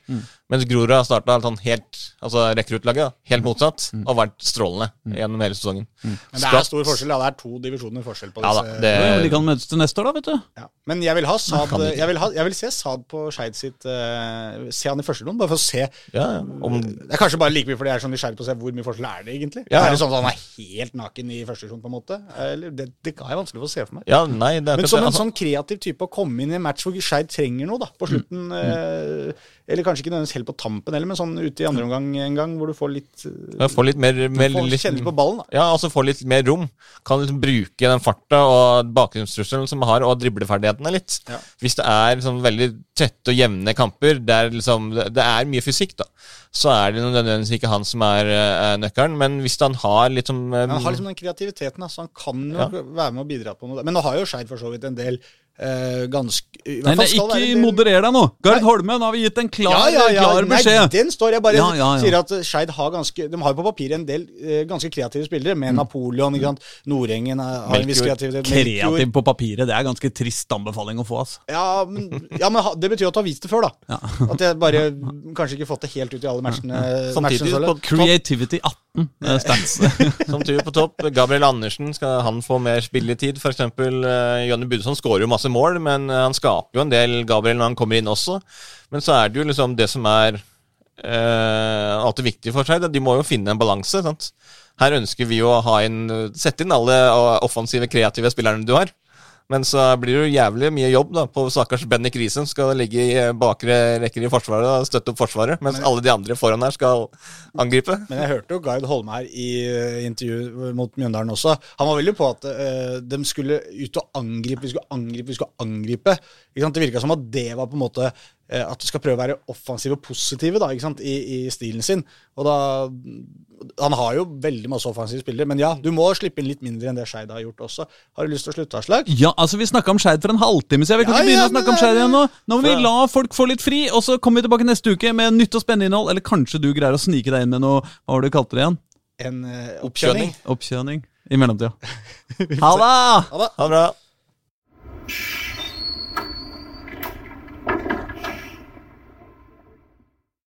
Mens Grorud har starta sånn helt Altså rekruttlaget helt motsatt og vært strålende gjennom hele sesongen. Men det er stor forskjell. Ja. Det er to divisjoner forskjell på Ja disse. da, det, Ja, de kan møtes til neste år, da, vet du. Ja. Men jeg vil ha Saad Kan jeg, vil ha, jeg vil se Saad på Skeid sitt uh, Se han i første runde, bare for å se. ja, ja. Om, Det er kanskje bare like mye fordi jeg er så nysgjerrig på å se hvor mye forskjell er det egentlig. Ja, ja. Er det sånn at han er helt naken i første runde, på en måte? Eller, det, det er vanskelig for å se for meg. ja, nei, det er Men som en Altså, sånn kreativ type å komme inn i en match hvor Skeid trenger noe da, på slutten. Eh, eller kanskje ikke nødvendigvis helt på tampen, heller, men sånn ute i andre omgang en gang, hvor du får litt eh, ja, får litt mer, mer får litt, kjenne på ballen. da. Ja, altså får litt mer rom. Kan liksom bruke den farta og bakgrunnstrusselen som man har, og dribleferdighetene litt. Ja. Hvis det er liksom veldig tette og jevne kamper, der liksom, det, er mye fysikk, da, så er det nødvendigvis ikke han som er eh, nøkkelen. Men hvis han har litt som ja, Han har liksom den kreativiteten, da, så han kan jo være med og bidra på noe. Men nå har jo Skeid for så vidt en del eh, ganske i hvert Nei, fall nei, ikke være moderer deg nå! Gard Holmen har vi gitt en klar, ja, ja, ja. klar Nei, den står jeg bare Ja, ja, ja. sier at Skeid har ganske De har på papiret en del uh, ganske kreative spillere, med Napoleon, ikke sant. Nordengen er- har en viss kreativitet. Kreativ på papiret, det er ganske trist anbefaling å få, altså. Ja, men, ja, men ha- det betyr at du har vist det før, da. Ja. [laughs] At jeg bare [laughs] kanskje ikke fått det helt ut i alle matchene. Samtidig matchene på. Creativity 18 eh, stats. [laughs] Som tur på topp. Gabriel Andersen, skal han få mer spilletid? Eksempel, uh, Jonny Budesson skårer jo masse mål, men eh, han skaper jo en del Gabriel når han kommer inn også. Men så er det jo liksom det som er eh, alltid viktig for seg. De må jo finne en balanse. sant? Her ønsker vi å ha inn, sette inn alle eh, offensive, kreative spillerne du har. Men så blir det jo jævlig mye jobb da på stakkars Benny Krisen. Skal ligge i eh, bakre rekker i Forsvaret og støtte opp Forsvaret. Mens alle de andre foran her skal angripe. Men jeg hørte jo Gard Holme her i eh, intervju mot Mjøndalen også. Han var veldig på at uh, de skulle ut og angripe, vi skulle angripe, vi skulle angripe. Det virka som at det var på en måte at du skal prøve å være offensive og positive da, ikke sant? I, i stilen sin. Og da Han har jo veldig masse offensive spillere, men ja, du må slippe inn litt mindre enn det Skeid har gjort også. Har du lyst til å slutte, Aslak? Ja, altså Vi snakka om Skeid for en halvtime siden. Vi kan Ja, ikke begynne ja, å snakke om Skeid igjen nå. Nå må vi la folk få litt fri, og så kommer vi tilbake neste uke med nytt og spennende innhold. Eller kanskje du greier å snike deg inn med noe Hva var det du kalte det igjen? En uh, Oppkjøring. oppkjøring. I mellomtida. [laughs] Ha det. Ha det bra.